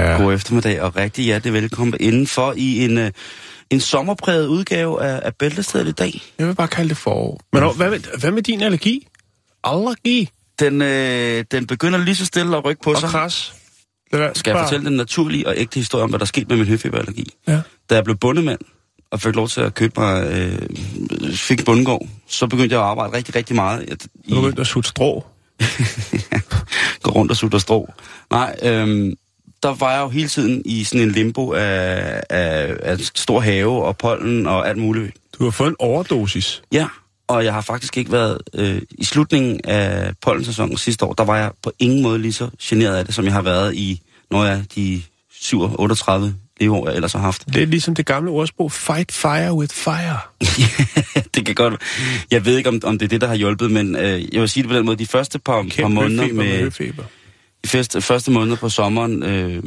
Ja, god eftermiddag og rigtig hjertelig velkommen indenfor i en, øh, en sommerpræget udgave af, af Bæltestedet i dag. Jeg vil bare kalde det forår. Men mm. hvad, med, hvad med din allergi? Allergi Den, øh, den begynder lige så stille at rykke på og sig. kras. Lad være, Skal jeg bare- fortælle den naturlige og ægte historie om, hvad der skete med min høfeberallergi? Ja. Da jeg blev bundemand og fik lov til at købe mig, øh, fik en bundegård, så begyndte jeg at arbejde rigtig, rigtig meget. Jeg, Du begyndte at sutte strå. gå rundt og sutte strå. Nej, øhm, der var jeg jo hele tiden i sådan en limbo af, af, af stor have og pollen og alt muligt. Du har fået en overdosis. Ja, og jeg har faktisk ikke været... Øh, I slutningen af pollensæsonen sidste år, der var jeg på ingen måde lige så generet af det, som jeg har været i, når jeg de 37 leveår, jeg ellers har haft. Det er ligesom det gamle ordsprog, fight fire with fire. det kan godt... Jeg ved ikke, om, om det er det, der har hjulpet, men øh, jeg vil sige det på den måde. De første par, par måneder med med... De første, første måneder på sommeren, øh,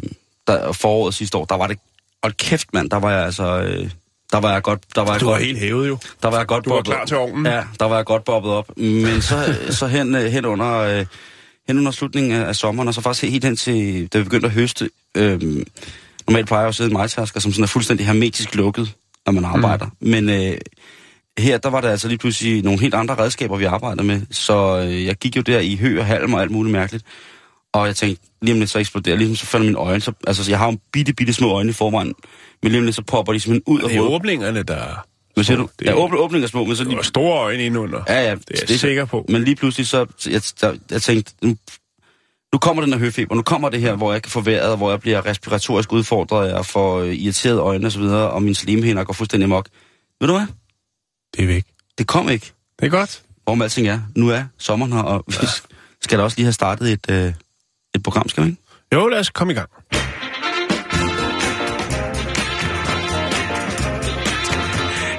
der, foråret sidste år, der var det... Hold kæft, mand, der var jeg altså... Øh, der var jeg godt... Der var jeg Du var godt, helt hævet jo. Der var jeg godt Du var klar til ovnen. Ja, der var jeg godt bobbet op. Men så, så hen, øh, hen under... Øh, hen under slutningen af, sommeren, og så faktisk helt hen til, da vi begyndte at høste. Øh, normalt plejer jeg at sidde i majtasker, som sådan er fuldstændig hermetisk lukket, når man arbejder. Mm. Men øh, her, der var der altså lige pludselig nogle helt andre redskaber, vi arbejder med. Så øh, jeg gik jo der i hø og halm og alt muligt mærkeligt. Og jeg tænkte, lige om lidt så eksploderer, ligesom så falder mine øjne. Så, altså, jeg har jo bitte, bitte små øjne i forvejen. Men lige om lidt så popper de simpelthen ud af Det er hovedet. åbningerne, der... Hvad siger du? Det Ja, er- åbne, åbninger er små, men så lige... store øjne indenunder. Ja, ja. Det er jeg sikker på. Men lige pludselig så... Jeg, der, jeg tænkte, nu, nu kommer den her høfeber. Nu kommer det her, hvor jeg kan få vejret, hvor jeg bliver respiratorisk udfordret, jeg får øh, irriterede øjne og så videre, og mine slimhinder går fuldstændig amok. Ved du hvad? Det er væk. Det kom ikke. Det er godt. Hvorom alting er. Nu er sommeren her, og vi skal da også lige have startet et, øh, et program, skal vi ikke? Jo, lad os komme i gang.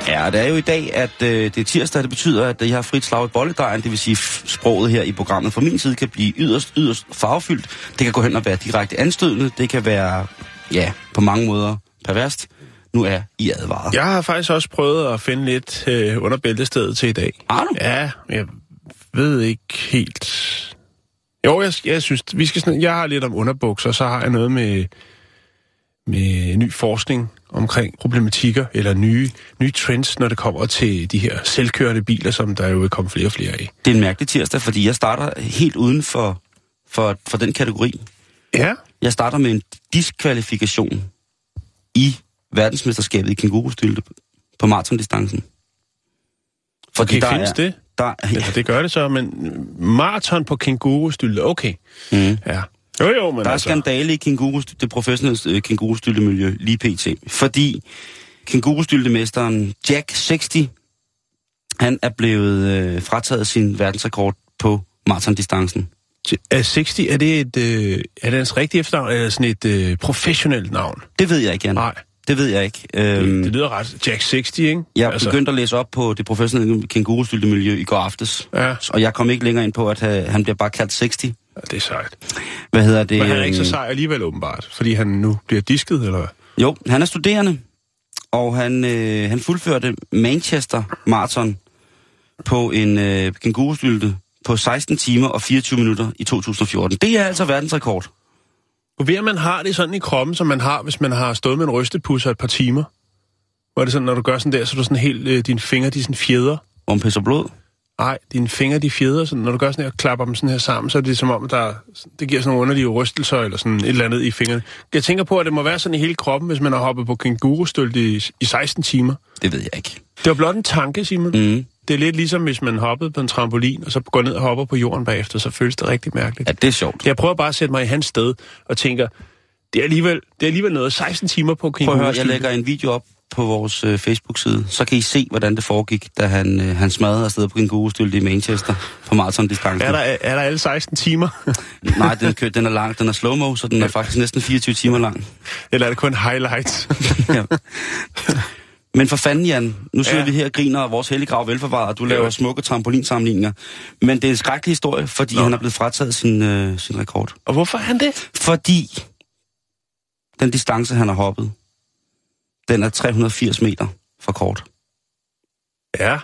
Ja, det er jo i dag, at øh, det er tirsdag, det betyder, at jeg har frit slag i bolledejen, det vil sige, sproget her i programmet fra min side kan blive yderst, yderst farvefyldt. Det kan gå hen og være direkte anstødende, det kan være, ja, på mange måder perverst. Nu er I advaret. Jeg har faktisk også prøvet at finde lidt øh, under bæltestedet til i dag. Har du? Ja, jeg ved ikke helt... Jo, jeg, jeg synes, vi skal sådan, jeg har lidt om underbukser, så har jeg noget med, med ny forskning omkring problematikker, eller nye, nye trends, når det kommer til de her selvkørende biler, som der jo vil komme flere og flere af. Det er en mærkelig tirsdag, fordi jeg starter helt uden for, for, for den kategori. Ja, Jeg starter med en diskvalifikation i verdensmesterskabet i kængurustylte på maratondistancen. Fordi okay, findes det? Der, Ja, det gør det så, men maraton på kængurustylde, okay. mm. Ja. Jo, jo, men Der er altså... skandale i kænguru, det professionelle øh, kængurustyltemiljø lige pt. Fordi kængurustyltemesteren Jack 60, han er blevet øh, frataget sin verdensrekord på maratondistancen. Er 60, er det et, øh, er det hans rigtige efternavn, eller sådan et øh, professionelt navn? Det ved jeg ikke, Jan. Nej. Det ved jeg ikke. Øhm, Øhm, det lyder ret... Jack 60, ikke? jeg altså. begyndte at læse op på det professionelle kængurustyltemiljø i går aftes. Ja, Og jeg kom ikke længere ind på, at han bliver bare kaldt 60. det er sejt. Hvad hedder det? Men han er ikke så øhm, sej alligevel åbenbart, fordi han nu bliver disket, eller hvad? Jo, han er studerende, og han, øh, han fuldførte Manchester Marathon på en øh, kængurustylte på 16 timer og 24 minutter i 2014. Det er altså verdensrekord. Du ved, at man har det sådan i kroppen, som man har, hvis man har stået med en rystepusser et par timer. Hvor er det sådan, når du gør sådan der, så er du sådan helt, øh, dine fingre, de er sådan fjeder. Om pisser blod. Nej, dine fingre, de fjeder, sådan, når du gør sådan her og klapper dem sådan her sammen, så er det som om, der, det giver sådan nogle underlige rystelser eller sådan et eller andet i fingrene. Jeg tænker på, at det må være sådan i hele kroppen, hvis man har hoppet på kængurustølte i, i 16 timer. Det ved jeg ikke. Det var blot en tanke, Simon. Mm. Det er lidt ligesom, hvis man hoppede på en trampolin, og så går ned og hopper på jorden bagefter, så føles det rigtig mærkeligt. Ja, det er sjovt. Jeg prøver bare at sætte mig i hans sted og tænker, det er alligevel, det er alligevel noget. 16 timer på Prøv at høre, jeg lægger en video op på vores øh, Facebook-side, så kan I se, hvordan det foregik, da han, øh, han smadrede afsted på kængurustylde i Manchester på maratondistancen. Er der, er der alle 16 timer? Nej, den, kø, den er lang, den er slow-mo, så den er faktisk næsten 24 timer lang. Eller er det kun highlights? ja. Men for fanden, Jan, nu sidder Ja. vi her og griner, og vores hellige grav velforvaret, og du laver Ja. smukke trampolinsammenligninger. Men det er en skrækkelig historie, fordi. Nå. han er blevet frataget sin, øh, sin rekord. Og hvorfor er han det? Fordi den distance, han har hoppet, den er 380 meter for kort. Ja,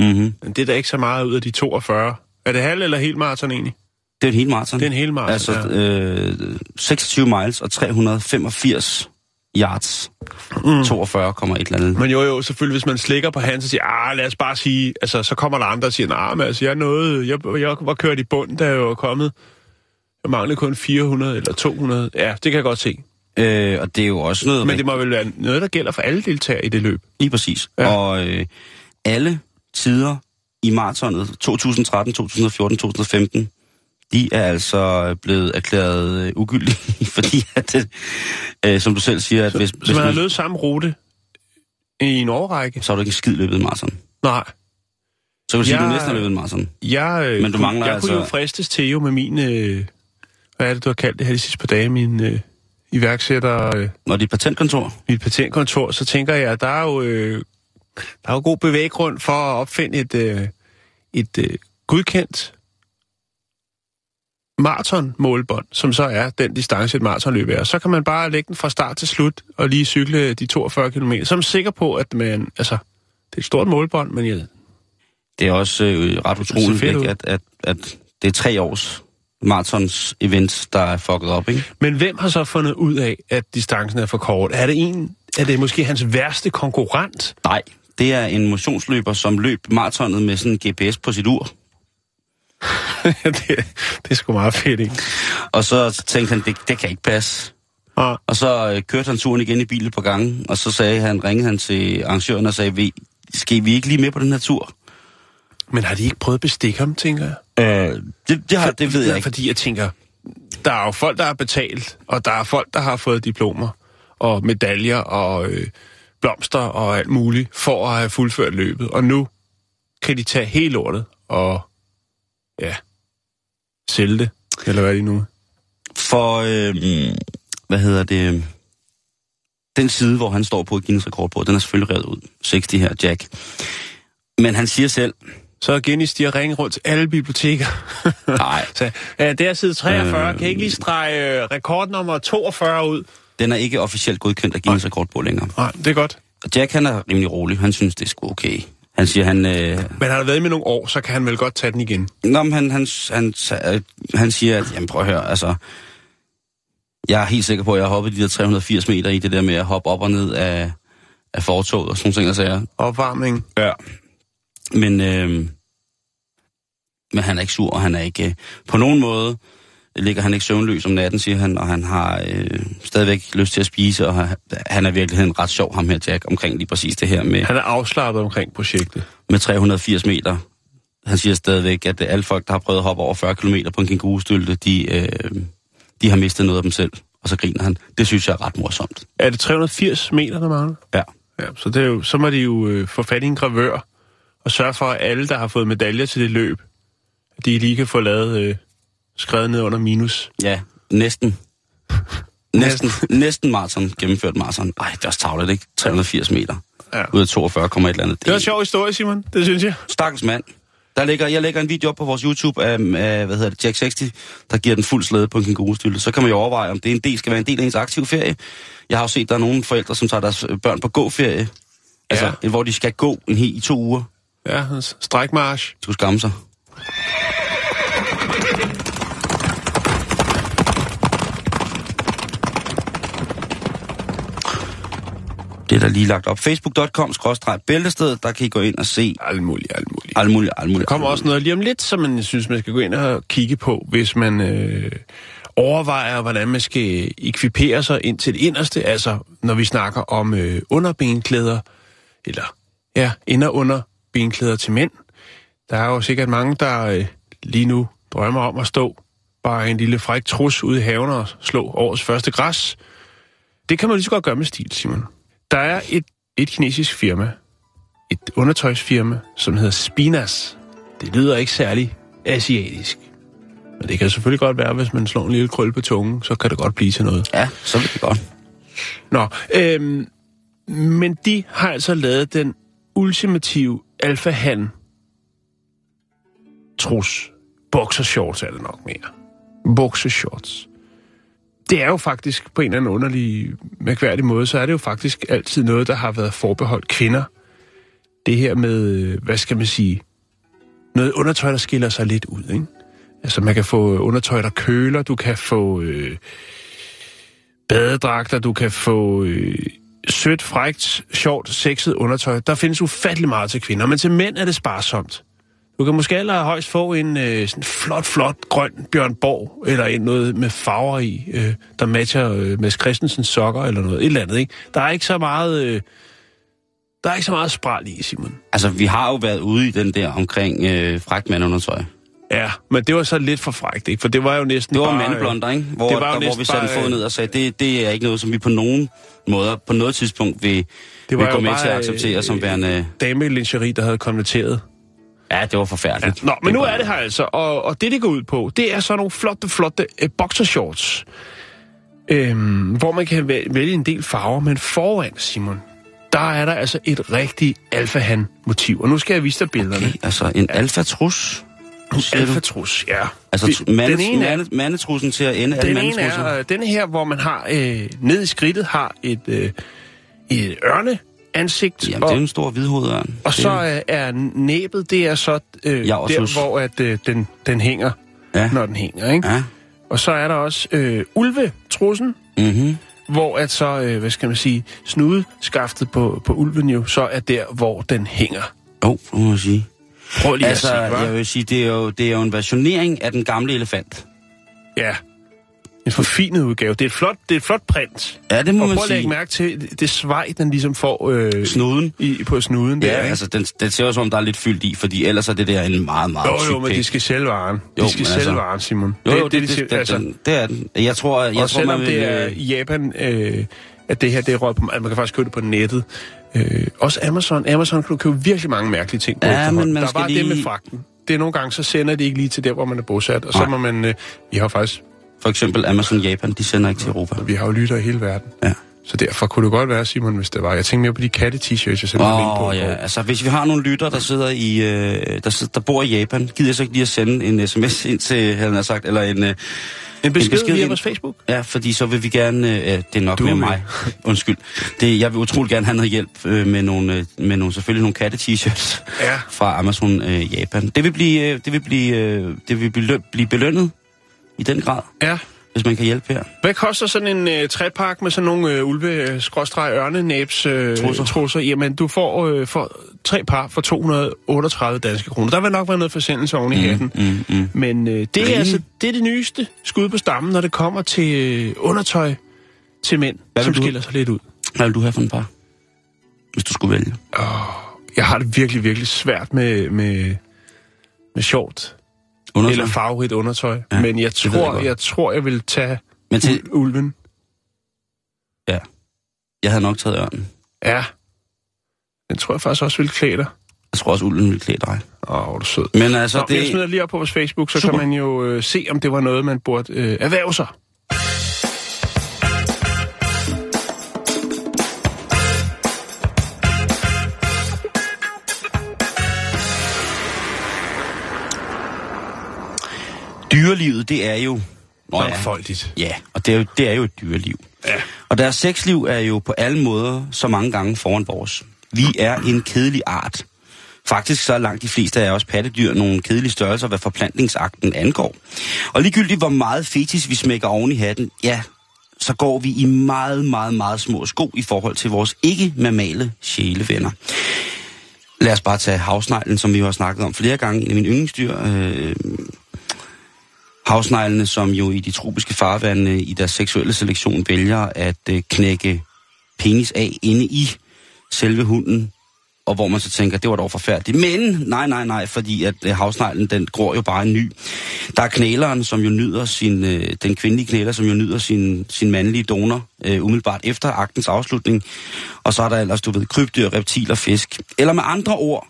Mm-hmm. men det er da ikke så meget ud af de 42. Er det halv eller helt maraton egentlig? Det er en hel maraton. Det er en hel maraton, Altså ja. øh, 26 miles og 385 yards. Mm. 42, komma et eller andet. Men jo, jo, selvfølgelig, hvis man slikker på hans og siger, ah, lad os bare sige, altså, så kommer der andre og siger, nej, men altså, jeg nåede, jeg, jeg var kørt i bund, da jeg var kommet. Jeg manglede kun 400 eller 200. Ja, det kan jeg godt se. Øh, og det er jo også noget... Men det må vel være noget, der gælder for alle deltagere i det løb. Lige præcis. Ja. Og øh, alle tider i maratonet 2013, 2014, 2015, de er altså blevet erklæret øh, ugyldige, fordi at øh, som du selv siger, at hvis, Så hvis man har løbet samme rute i en årrække? så har du ikke en skid løbet maraton. Nej. Så kan du sige, at Jeg- du næsten har løbet maraton. Jeg, øh, Men du mangler jeg kunne jo altså- fristes til jo med min... Øh, hvad er det, du har kaldt det her de sidste par dage? Min øh, iværksætter... Øh, Og dit patentkontor, mit patentkontor, så tænker jeg, at der er jo, øh, der er jo god bevæggrund for at opfinde et, øh, et øh, godkendt maratonmålbånd, som så er den distance, et maratonløb er. Så kan man bare lægge den fra start til slut og lige cykle de 42 km. Så er man sikker på, at man, altså, det er et stort målbånd, men jeg, det er også øh, ret utroligt, ikke, at, at, at det er tre års maratons event, der er fucket op, ikke? Men hvem har så fundet ud af, at distancen er for kort? Er det en, er det måske hans værste konkurrent? Nej, det er en motionsløber, som løb maratonet med sådan en GPS på sit ur. det, det er sgu meget fedt, ikke? Og så tænkte han, det, det kan ikke passe. Og, Og så øh, kørte han turen igen i bilen på gangen, og så sagde han, ringede han til arrangøren og sagde, "Vi- skal vi ikke lige med på den her tur? Men har de ikke prøvet at bestikke ham, tænker jeg? Øh, det, det, har, det ved jeg ikke. Fordi jeg tænker, der er jo folk, der har betalt, og der er folk, der har fået diplomer og medaljer og øh, blomster og alt muligt for at have fuldført løbet. Og nu kan de tage hele lortet og ja, sælge det, eller hvad er de nu? For, øh, hvad hedder det, den side, hvor han står på Guinness rekordbord, den er selvfølgelig revet ud. 60 her, Jack. Men han siger selv, Så er Guinness, de har ringet rundt til alle biblioteker. nej, Så, ja, det er side 43. Øh. Kan I ikke lige strege øh, rekordnummer 42 ud? den er ikke officielt godkendt af Guinness rekordbord længere. Nej, det er godt. Og Jack, han er rimelig rolig. Han synes, det er sgu okay. Han siger, han... Øh, Men har været med nogle år, så kan han vel godt tage den igen. Nå, men han, han, han, han, han siger, at jamen, prøv at høre, altså... Jeg er helt sikker på, at jeg har hoppet de der 380 meter i det der med at hoppe op og ned af, af fortoget og sådan nogle ting, og sager. Opvarmning. Ja. Men, øh, men han er ikke sur, og han er ikke... Øh, på nogen måde ligger han ikke søvnløs om natten, siger han, og han har øh, stadigvæk lyst til at spise, og han, han er virkelig ret sjov, ham her Jack, omkring lige præcis det her med, Han er afslappet omkring projektet. med 380 meter. Han siger stadigvæk, at alle folk, der har prøvet at hoppe over 40 km på en kængurustylte, de, øh, de har mistet noget af dem selv. Og så griner han. Det synes jeg er ret morsomt. Er det 380 meter, der mangler? Ja. Ja, så, det er jo, så må de jo øh, få fat i en gravør og sørge for, at alle, der har fået medaljer til det løb, de lige kan få lavet øh, skrevet ned under minus. Ja, næsten. Næsten, næsten maraton, gennemført maraton. Ej, det er også tavlet, ikke? 380 meter. Ja. Ud af 42, et eller andet. Det var en sjov historie, Simon. Det synes jeg. Stakkels mand. Der ligger, jeg lægger en video op på vores YouTube af, af hvad hedder det, Jack 60, der giver den fuld slæde på en kængurustylte. Så kan man jo overveje, om det en del, skal være en del af ens aktive ferie. Jeg har jo set, der er nogle forældre, som tager deres børn på gåferie. Altså, Ja. hvor de skal gå en hel i to uger. Ja, strækmarsch. De skulle skamme sig. Det er der lige lagt op. Facebook.com bæltested, der kan I gå ind og se Alt muligt, alt muligt. alt muligt, alt muligt. Der kommer også noget lige om lidt, som man synes, man skal gå ind og kigge på, hvis man øh, overvejer, hvordan man skal ekvipere sig ind til det inderste. Altså, når vi snakker om øh, underbenklæder, eller ja, ind- og under benklæder til mænd. Der er jo sikkert mange, der øh, lige nu drømmer om at stå bare en lille fræk trus ude i haven og slå årets første græs. Det kan man lige så godt gøre med stil, Simon. Der er et, et kinesisk firma, et undertøjsfirma, som hedder Spinas. Det lyder ikke særlig asiatisk. Men det kan selvfølgelig godt være, hvis man slår en lille krøl på tungen, så kan det godt blive til noget. Ja, så vil det godt. Nå, øhm, men de har altså lavet den ultimative alfa han trus. Boxershorts er det nok mere. Boxershorts. Det er jo faktisk på en eller anden underlig, mærkværdig måde, så er det jo faktisk altid noget, der har været forbeholdt kvinder. Det her med, hvad skal man sige, noget undertøj, der skiller sig lidt ud, ikke? Altså, man kan få undertøj, der køler, du kan få øh, badedragter, du kan få øh, sødt, frægt, sjovt, sexet undertøj. Der findes ufattelig meget til kvinder, men til mænd er det sparsomt. Du kan måske allerhøjst få en øh, sådan flot, flot grøn Bjørn Borg, eller en noget med farver i, øh, der matcher øh, Mads Christensens sokker, eller noget, et eller andet, ikke? Der er ikke så meget... Øh, der er ikke så meget spral i, Simon. Altså, vi har jo været ude i den der omkring øh, fragtmandundertøj. Ja, men det var så lidt for frækt, ikke? For det var jo næsten Det var bare... mandeblonder, ikke? Hvor, det var jo der, hvor vi satte bare, fod ned og sagde, det, det er ikke noget, som vi på nogen måder, på noget tidspunkt vil, Det vil var gå jo med til at acceptere som øh, værende... dame lingerie, der havde konverteret. Ja, det var forfærdeligt. Nå, men nu er det her altså, og, og det, det går ud på, det er så nogle flotte, flotte øh, boxershorts, øhm, hvor man kan væ- vælge en del farver, men foran, Simon, der er der altså et rigtig alfahan-motiv. Og nu skal jeg vise dig billederne. Okay, altså en alfatrus. Alfatrus, ja. Altså mandet, den ene mande, mandetrussen til at ende alle den ene mandetrusser. er øh, denne her, hvor man har øh, ned i skridtet har et, øh, et ørneansigt, Jamen, og, det er en stor hvidhovedørn. og Det- så er, er næbet, det er så øh, Ja, der, sus. hvor at, øh, den, den hænger, Ja. når den hænger, ikke? Ja. Og så er der også øh, ulvetrussen, Mm-hmm. hvor at så, øh, hvad skal man sige, snudeskaftet på, på ulven jo, så er der, hvor den hænger. Jo, oh, må sige. Prøv lige Altså, at se, hva'? jeg vil sige, det er, jo, det er jo en versionering af den gamle elefant. Ja. En forfinet udgave. Det er et flot, det er et flot print. Ja, det må Og man prøv at lægge sige. mærke til det svej, den ligesom får øh, Snuden. i, på snuden. Ja, der, ikke? altså, den, den ser jo som om, der er lidt fyldt i, fordi ellers er det der en meget, meget Jo, jo, men pæk. de skal sælge varen. Jo, de skal sælge altså- varen, Simon. Jo, jo, det, de det, det, det, det, det er den. Jeg tror, jeg og tror, selvom man det vil, er øh, Japan, øh, at det her det er på, at man kan faktisk købe det på nettet. Øh, også Amazon. Amazon kan du købe virkelig mange mærkelige ting på Ja, men man Der er bare det med lige- fragten. Det er nogle gange, så sender de ikke lige til der, hvor man er bosat. Og så Nej. må man... Øh, vi har faktisk... For eksempel Amazon Japan, de sender ikke til Europa. Vi har jo lytter i hele verden. Ja. Så derfor kunne det godt være, Simon, hvis det var. Jeg tænkte mere på de katte-t-shirts, jeg sendte oh, Åh, på. oh, ja. Altså, hvis vi har nogle lytter, der sidder i, øh, der, sidder, der bor i Japan, gider jeg så ikke lige at sende en sms ind til, han sagt, eller en... Øh, En besked, besked via vores Facebook. ja, fordi så vil vi gerne... Øh, det er nok Du med mig. Undskyld. Det, jeg vil utrolig gerne have noget hjælp øh, med nogle, øh, med nogle, selvfølgelig nogle katte-t-shirts Ja. fra Amazon øh, Japan. Det vil blive, øh, det vil blive, øh, det vil blive, blive belønnet i den grad, Ja. Hvis man kan hjælpe her. Hvad koster sådan en øh, træpakke med sådan nogle øh, ulve skråstreg ørnenæbs øh, Trusser. trusser. Jamen, du får, øh, får tre par for 238 danske kroner. Der vil nok være noget forsendelse oven i mm, hatten. Mm, mm. Men øh, det er altså det, er det nyeste skud på stammen, når det kommer til øh, undertøj til mænd, Hvad som du- skiller sig lidt ud. Hvad vil du have for en par? Hvis du skulle vælge. Jeg har det virkelig, virkelig svært med, med, med short Undertøj? eller farverigt undertøj. Ja, Men jeg jeg tror, godt. jeg, tror, jeg vil tage Men til, ul- ulven. ja. Jeg havde nok taget ørnen. Ja. Den tror jeg faktisk også vil klæde dig. Jeg tror også, ulden ville klæde dig. Åh, hvor er du sød. Men altså, Nå, det... Jeg smider lige op på vores Facebook, så Super. kan man jo øh, se, om det var noget, man burde øh, erhverve sig. Dyrelivet, det er jo... Mangfoldigt. ja, og det er, jo, det er jo et dyreliv. Ja. Og deres sexliv er jo på alle måder så mange gange foran vores. Vi er en kedelig art. Faktisk så er langt de fleste af os pattedyr nogle kedelige størrelser, hvad forplantningsakten angår. Og ligegyldigt hvor meget fetis vi smækker oven i hatten, ja, så går vi i meget, meget, meget små sko i forhold til vores ikke-mammale sjælevenner. Lad os bare tage havsneglen, som vi jo har snakket om flere gange, en af mine yndlingsdyr. Øh, havsneglene, som jo i de tropiske farvande i deres seksuelle selektion vælger at øh, knække penis af inde i selve hunden, og hvor man så tænker, det var dog forfærdeligt. Men nej, nej, nej, fordi at øh, havsneglen, den gror jo bare en ny. Der er knæleren, som jo nyder sin, øh, den kvindelige knæler, som jo nyder sin, sin mandlige donor, øh, umiddelbart efter aktens afslutning. Og så er der ellers, du ved, krybdyr, reptiler, fisk. Eller med andre ord,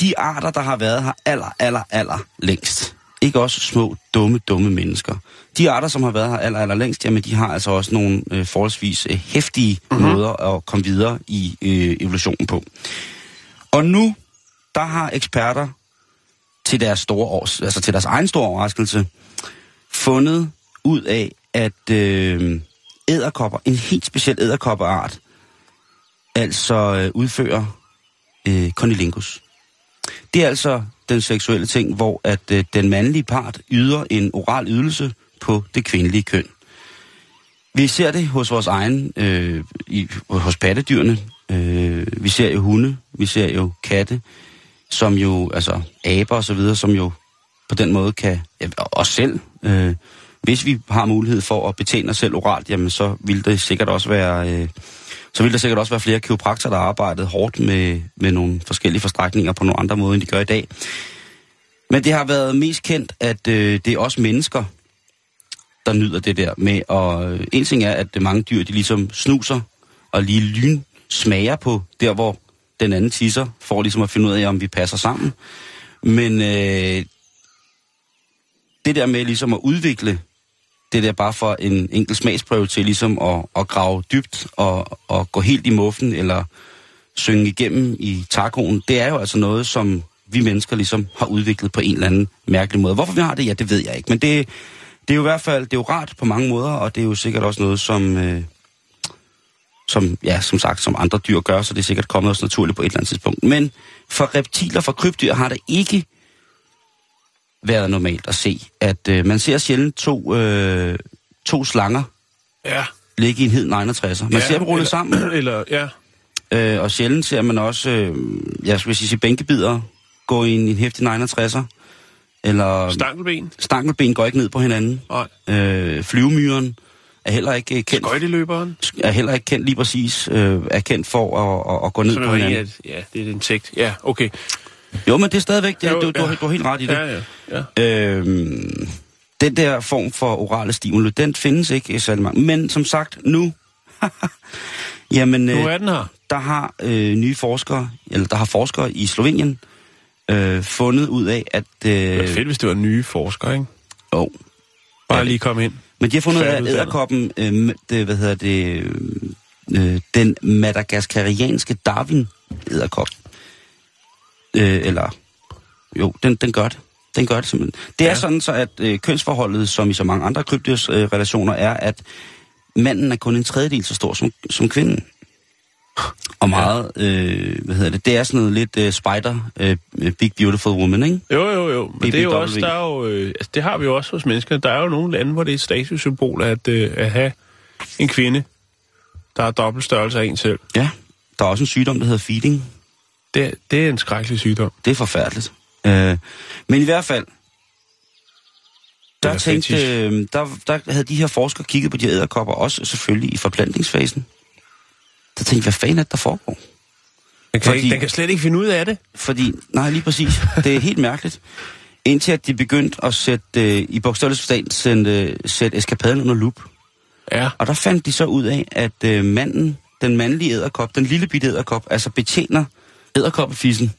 de arter, der har været her aller, aller, aller længst. Ikke også små, dumme, dumme mennesker. De arter, som har været her aller, aller længst, jamen de har altså også nogle øh, forholdsvis øh, hæftige Mhm. mm-hmm. måder at komme videre i øh, evolutionen på. Og nu, der har eksperter til deres store års, altså til deres egen store overraskelse, fundet ud af, at øh, æderkopper, en helt speciel æderkoppeart, altså øh, udfører øh, conilingus. Det er altså den seksuelle ting, hvor at øh, den mandlige part yder en oral ydelse på det kvindelige køn. Vi ser det hos vores egen, øh, i, hos pattedyrene. Øh, vi ser jo hunde, vi ser jo katte, som jo, altså aber og så videre, som jo på den måde kan, ja, os selv, øh, hvis vi har mulighed for at betjene os selv oralt, jamen så vil det sikkert også være, øh, så vil der sikkert også være flere kiropraktorer, der har arbejdet hårdt med, med nogle forskellige forstrækninger på nogle andre måder, end de gør i dag. Men det har været mest kendt, at øh, det er også mennesker, der nyder det der med. Og øh, en ting er, at mange dyr, de ligesom snuser og lige lyn smager på der, hvor den anden tisser, for ligesom at finde ud af, om vi passer sammen. Men øh, det der med ligesom at udvikle det der bare for en enkelt smagsprøve til ligesom at, at grave dybt og, og gå helt i muffen eller synge igennem i tacoen, det er jo altså noget, som vi mennesker ligesom har udviklet på en eller anden mærkelig måde. Hvorfor vi har det, ja, det ved jeg ikke. Men det, det er jo i hvert fald det er jo rart på mange måder, og det er jo sikkert også noget, som, øh, som, ja, som sagt, som andre dyr gør, så det er sikkert kommet os naturligt på et eller andet tidspunkt. Men for reptiler, for krybdyr, har det ikke været normalt at se, at øh, man ser sjældent to, øh, to slanger Ja. ligge i en hed 69'er. Man ja, ser dem rulle eller, sammen, Eller, ja. øh, og sjældent ser man også, øh, jeg skulle sige, bænkebider gå i en, en hæftig 69'er. Eller Stankelben. stankelben går ikke ned på hinanden. Nej. Øh, flyvemyren er heller ikke øh, kendt, Skøjteløberen. er heller ikke kendt lige præcis, øh, er kendt for at, at, at gå ned Som på hinanden. at, ja, det er et insekt. Ja, okay. Jo, men det er stadigvæk, det, Jo, du, du, ja. har- du har helt ret i det. Ja, ja, ja. Øhm, den der form for orale stimuli, den findes ikke i særlig mange. Men som sagt, nu, jamen, Nu øh, er den her. der har øh, nye forskere, eller der har forskere i Slovenien, øh, fundet ud af, at... Det Øh, er fedt, hvis det var nye forskere, ikke? oh, Bare Ja. lige komme ind. men de har fundet ud af, at æderkoppen, øh, det, hvad hedder det, øh, den madagaskarianske Darwin æderkop, øh, eller jo, den, den gør det. Den gør det simpelthen. Det er Ja. sådan så, at øh, kønsforholdet, som i så mange andre krybdyrs øh, relationer, er, at manden er kun en tredjedel så stor som, som kvinden. Og meget, øh, hvad hedder det, det er sådan noget lidt øh, spider, øh, big beautiful woman, ikke? Jo, jo, jo. Men det er jo også, der er jo, øh, altså, det har vi jo også hos mennesker. Der er jo nogle lande, hvor det er et statussymbol at, øh, at have en kvinde, der er dobbelt størrelse af en selv. Ja. Der er også en sygdom, der hedder feeding. Det, det er en skrækkelig sygdom. Det er forfærdeligt. Øh, men i hvert fald, der, Eller tænkte, fetish. øh, der, der havde de her forskere kigget på de æderkopper, også selvfølgelig i forplantningsfasen. Der tænkte, hvad fanden er det, der foregår? Den kan, Fordi- ikke, den kan slet ikke finde ud af det. Fordi, nej, lige præcis, det er helt mærkeligt. Indtil at de begyndte at sætte, øh, i bogstavelig forstand, sætte, sætte eskapaden under lup. Ja. Og der fandt de så ud af, at øh, manden, den mandlige æderkop, den lille bitte æderkop, altså betjener æderkoppefissen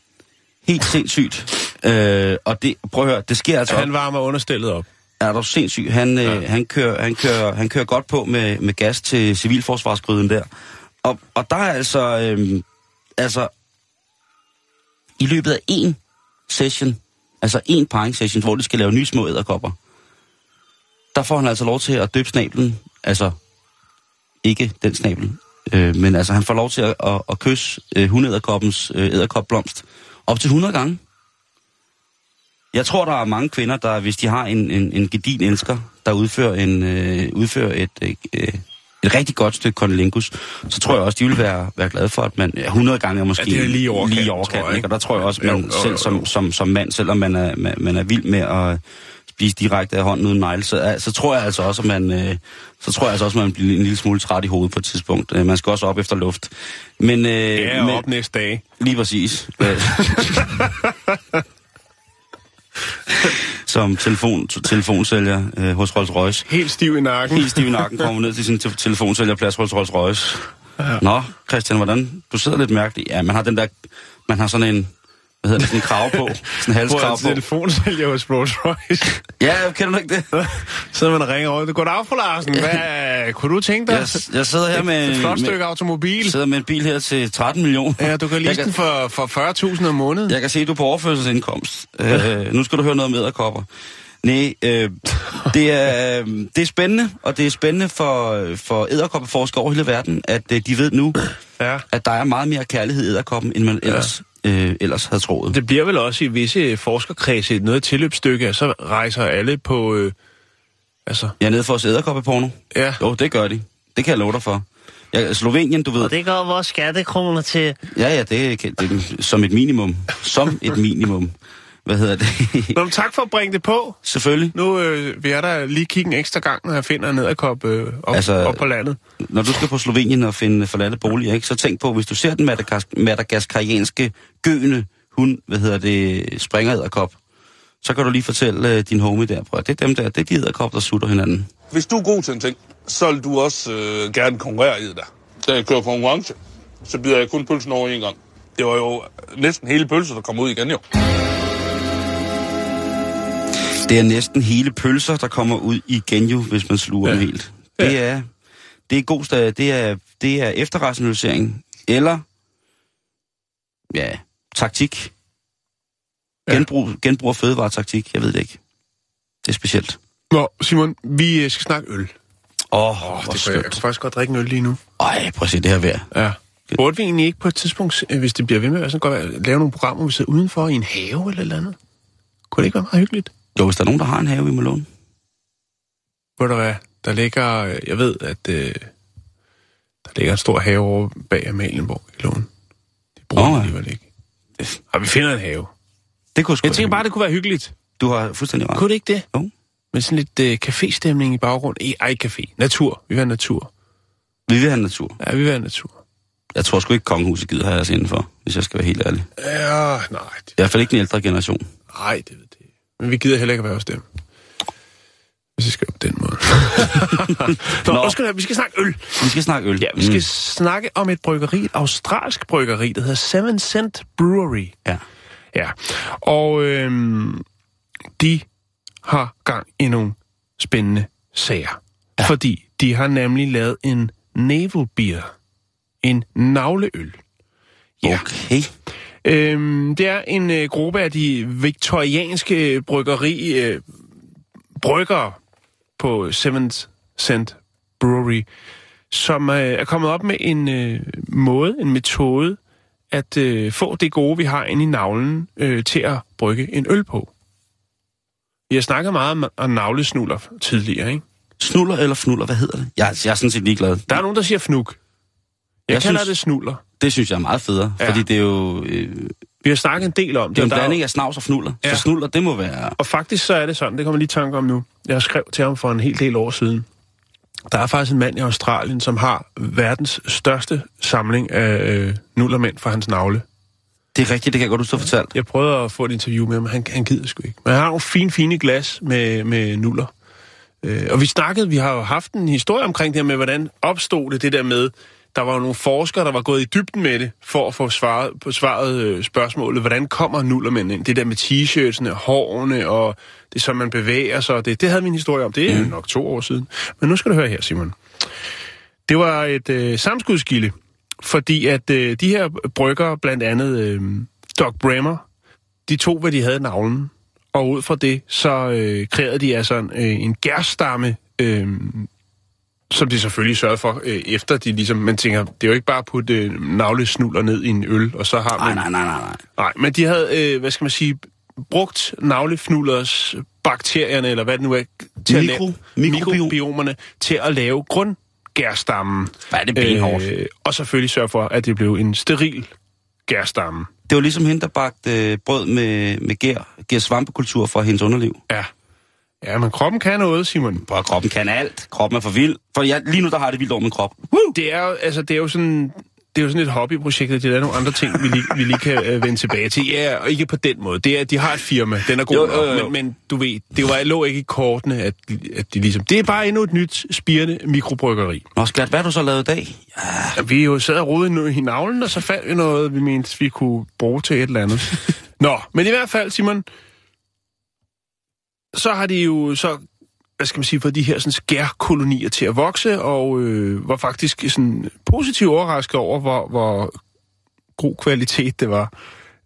helt sindssygt. Øh, og det, prøv at høre, det sker altså Han varmer understillet op. er du sindssyg. Han, ja. øh, han, kører, han, kører, han kører godt på med, med gas til civilforsvarsgryden der. Og, og der er altså, øh, altså, i løbet af en session, altså en parring session, hvor de skal lave nye små æderkopper, der får han altså lov til at døbe snablen, altså ikke den snabel, øh, men altså han får lov til at, at, at kysse øh, hundæderkoppens øh, æderkopblomst op til 100 gange. Jeg tror, der er mange kvinder, der, hvis de har en, en, en gedin elsker, der udfører, en, øh, udfører et, øh, et rigtig godt stykke kondelingus, så tror jeg også, de vil være, være glade for, at man ja, 100 gange er måske Ja, det er lige i overkanten, lige i tror jeg, ikke? Og der tror jeg også, Jo, man jo, selv jo, som, jo. som, som mand, selvom man er, man, man er vild med at spise direkte af hånden uden negle, så, øh, så tror jeg altså også, at man, øh, så tror jeg altså også, at man bliver en lille smule træt i hovedet på et tidspunkt. Øh, man skal også op efter luft. Men, øh, Ja, men, op næste dag. Lige præcis. Øh, Som telefon, telefonsælger øh, hos Rolls Royce. Helt stiv i nakken. Helt stiv i nakken kommer ned til sin te- telefonsælgerplads hos Rolls Royce. Ja. Nå, Christian, hvordan? Du sidder lidt mærkeligt. Ja, man har den der... Man har sådan en... Hvad hedder det? Sådan en krav på. Sådan en halskrav på. telefonsælger hos Rolls Royce. Ja, kender du ikke det? Så man og ringer over. Goddag, fru Larsen. Hvad kunne du tænke dig? Jeg, jeg sidder her med... Et flot med, stykke automobil. sidder med en bil her til 13 millioner. Ja, du kan Jeg lease den for, for 40.000 om måneden. Jeg kan se, at du er på overførselsindkomst. Øh, nu skal du høre noget med æderkopper. Nej, øh, det, er, øh, det er spændende, og det er spændende for, for æderkoppeforskere over hele verden, at øh, de ved nu, Ja. at der er meget mere kærlighed i æderkoppen, end man ellers, øh, ellers havde troet. Det bliver vel også i visse forskerkredse et noget tilløbsstykke, at så rejser alle på... Øh, altså, Jeg er nede for se æderkoppeporno. ja. Jo, det gør de. Det kan jeg love dig for. Ja, Slovenien, du ved. Og det går vores skattekroner til. Ja, ja, det er, det er som et minimum. Som et minimum. Hvad hedder det? Nå, men tak for at bringe det på. Selvfølgelig. Nu øh, vil jeg da lige kigge en ekstra gang, når jeg finder en æderkop øh, op, Altså- op på landet. når du skal på Slovenien og finde forladte boliger, ikke, så tænk på, hvis du ser den madagas- madagaskarianske gøende hund, hvad hedder det, springer æderkop, så kan du lige fortælle uh, din homie der, prøv, det er dem der, det er de æderkop, der sutter hinanden. Hvis du er god til en ting, så vil du også øh, gerne konkurrere i det der. Da jeg kører konkurrence, så bider jeg kun pølsen over en gang. Det var jo næsten hele pølsen, der kom ud igen jo. Det er næsten hele pølser, der kommer ud igen jo, hvis man sluger ja. dem helt. Det er, det er god sta- det er, det er efterrationalisering, eller, ja, taktik. Ja. Genbrug, genbrug af fødevaretaktik, jeg ved det ikke. Det er specielt. Nå, Simon, vi øh, skal snakke øl. Åh, oh, Oh, det kan jeg, jeg skønt. kan faktisk godt drikke en øl lige nu. Ej, prøv at se det her vejr. Ja. Burde vi egentlig ikke på et tidspunkt, øh, hvis det bliver ved med at være sådan godt, lave nogle programmer, hvor vi sidder udenfor i en have eller et eller andet? Kunne det ikke være meget hyggeligt? Jo, hvis der er nogen, der har en have, vi må låne. Ved du hvad, der ligger, øh, jeg ved, at øh, der ligger en stor have over bag Amalienborg i Lån. De bruger oh, ja. alligevel ikke. Og vi finder en have. Det kunne sgu Jeg tænker bare, det kunne være hyggeligt. Du har fuldstændig ret. Kunne det ikke det? Jo. Med sådan lidt øh, caféstemning i baggrund. I, ej, café. Natur. Vi vil have natur. Vi vil have natur. Ja, vi vil have natur. Jeg tror sgu ikke, kongehuset gider have os indenfor, hvis jeg skal være helt ærlig. Ja, nej. I hvert fald ikke den ældre generation. Nej, det ved det. Men vi gider heller ikke at være hos dem. Hvis vi skal på den måde. Nå, Nå. Skal, vi skal snakke øl. Vi skal snakke øl. Ja, vi skal mm. snakke om et bryggeri, et australsk bryggeri, der hedder Seven Cent Brewery. Ja. Ja, og øhm, de har gang i nogle spændende sager. Ja. Fordi de har nemlig lavet en navel beer. En navleøl. Ja. Okay. Øhm, det er en øh, gruppe af de viktorianske bryggeri øh, bryggere på Seventh Cent Brewery, som øh, er kommet op med en øh, måde, en metode, at øh, få det gode, vi har inde i navlen, øh, til at brygge en øl på. Vi har snakket meget om, om navlesnuller tidligere, ikke? Snuller eller fnuller, hvad hedder det? Jeg, jeg er sådan set ligeglad. Der er nogen, der siger fnuk. Jeg, Jeg kalder synes- det snuller. Det synes jeg er meget federe, ja. Fordi det er jo, øh, det Vi har snakket en del om er jo en Der blanding af snavs og fnuller. Ja. Så snuller, det må være... Og faktisk så er det sådan, det kommer lige tanke om nu. Jeg skrev til ham for en hel del år siden. Der er faktisk en mand i Australien, som har verdens største samling af øh, nullermænd fra hans navle. Det er rigtigt, det kan jeg godt huske, du fortalt. Jeg prøvede at få et interview med ham, men han, han gider sgu ikke. Men han har nogle fine, fine glas med, med nuller. Øh, og vi snakkede, vi har jo haft en historie omkring det her med, hvordan opstod det, det der med, der var jo nogle forskere, der var gået i dybden med det, for at få svaret, på svaret øh, spørgsmålet, hvordan kommer nullermænd ind? Det der med t-shirtsene, hårene, og det som man bevæger sig, det, det havde vi en historie om, det er mm. nok to år siden. Men nu skal du høre her, Simon. Det var et øh, samskudskilde, fordi at øh, de her brygger, blandt andet øh, Doc Bremer, de tog, hvad de havde i navlen, og ud fra det, så øh, kreerede de altså en, øh, en gærstamme, øh, som de selvfølgelig sørgede for, øh, efter de ligesom, man tænker, det er jo ikke bare at putte øh, navlesnuller ned i en øl, og så har man... nej, nej, nej, nej. Nej, men de havde, øh, hvad skal man sige, brugt navlefnullers bakterierne, eller hvad det nu er, til Mikro- at lave, mikrobiom. mikrobiomerne, til at lave grundgærstammen. Hvad er det benhårdt? Øh, og selvfølgelig sørge for, at det blev en steril gærstamme. Det var ligesom hende, der bagte øh, brød med, med gær, gær svampekultur fra hendes underliv. Ja. Ja, men kroppen kan noget, Simon. At kroppen kan alt. Kroppen er for vild. For jeg, lige nu, der har det vildt over min krop. Woo! Det er jo, altså, det er jo sådan... Det er jo sådan et hobbyprojekt, og det er nogle andre ting, vi lige, vi lige kan øh, vende tilbage til. Ja, og ikke på den måde. Det er, at de har et firma, den er god Jo, jo, jo. Men, men du ved, det var, lå ikke i kortene, at, at de ligesom... Det er bare endnu et nyt, spirende mikrobryggeri. Nå, skat, hvad har du så lavet i dag? Ja, vi jo sad og rodede i navlen, og så fandt vi noget, vi mente, vi kunne bruge til et eller andet. Nå, men i hvert fald, Simon, så har de jo så, hvad skal man sige, fået de her sådan, skærkolonier til at vokse, og øh, var faktisk sådan positivt overrasket over, hvor, hvor god kvalitet det var,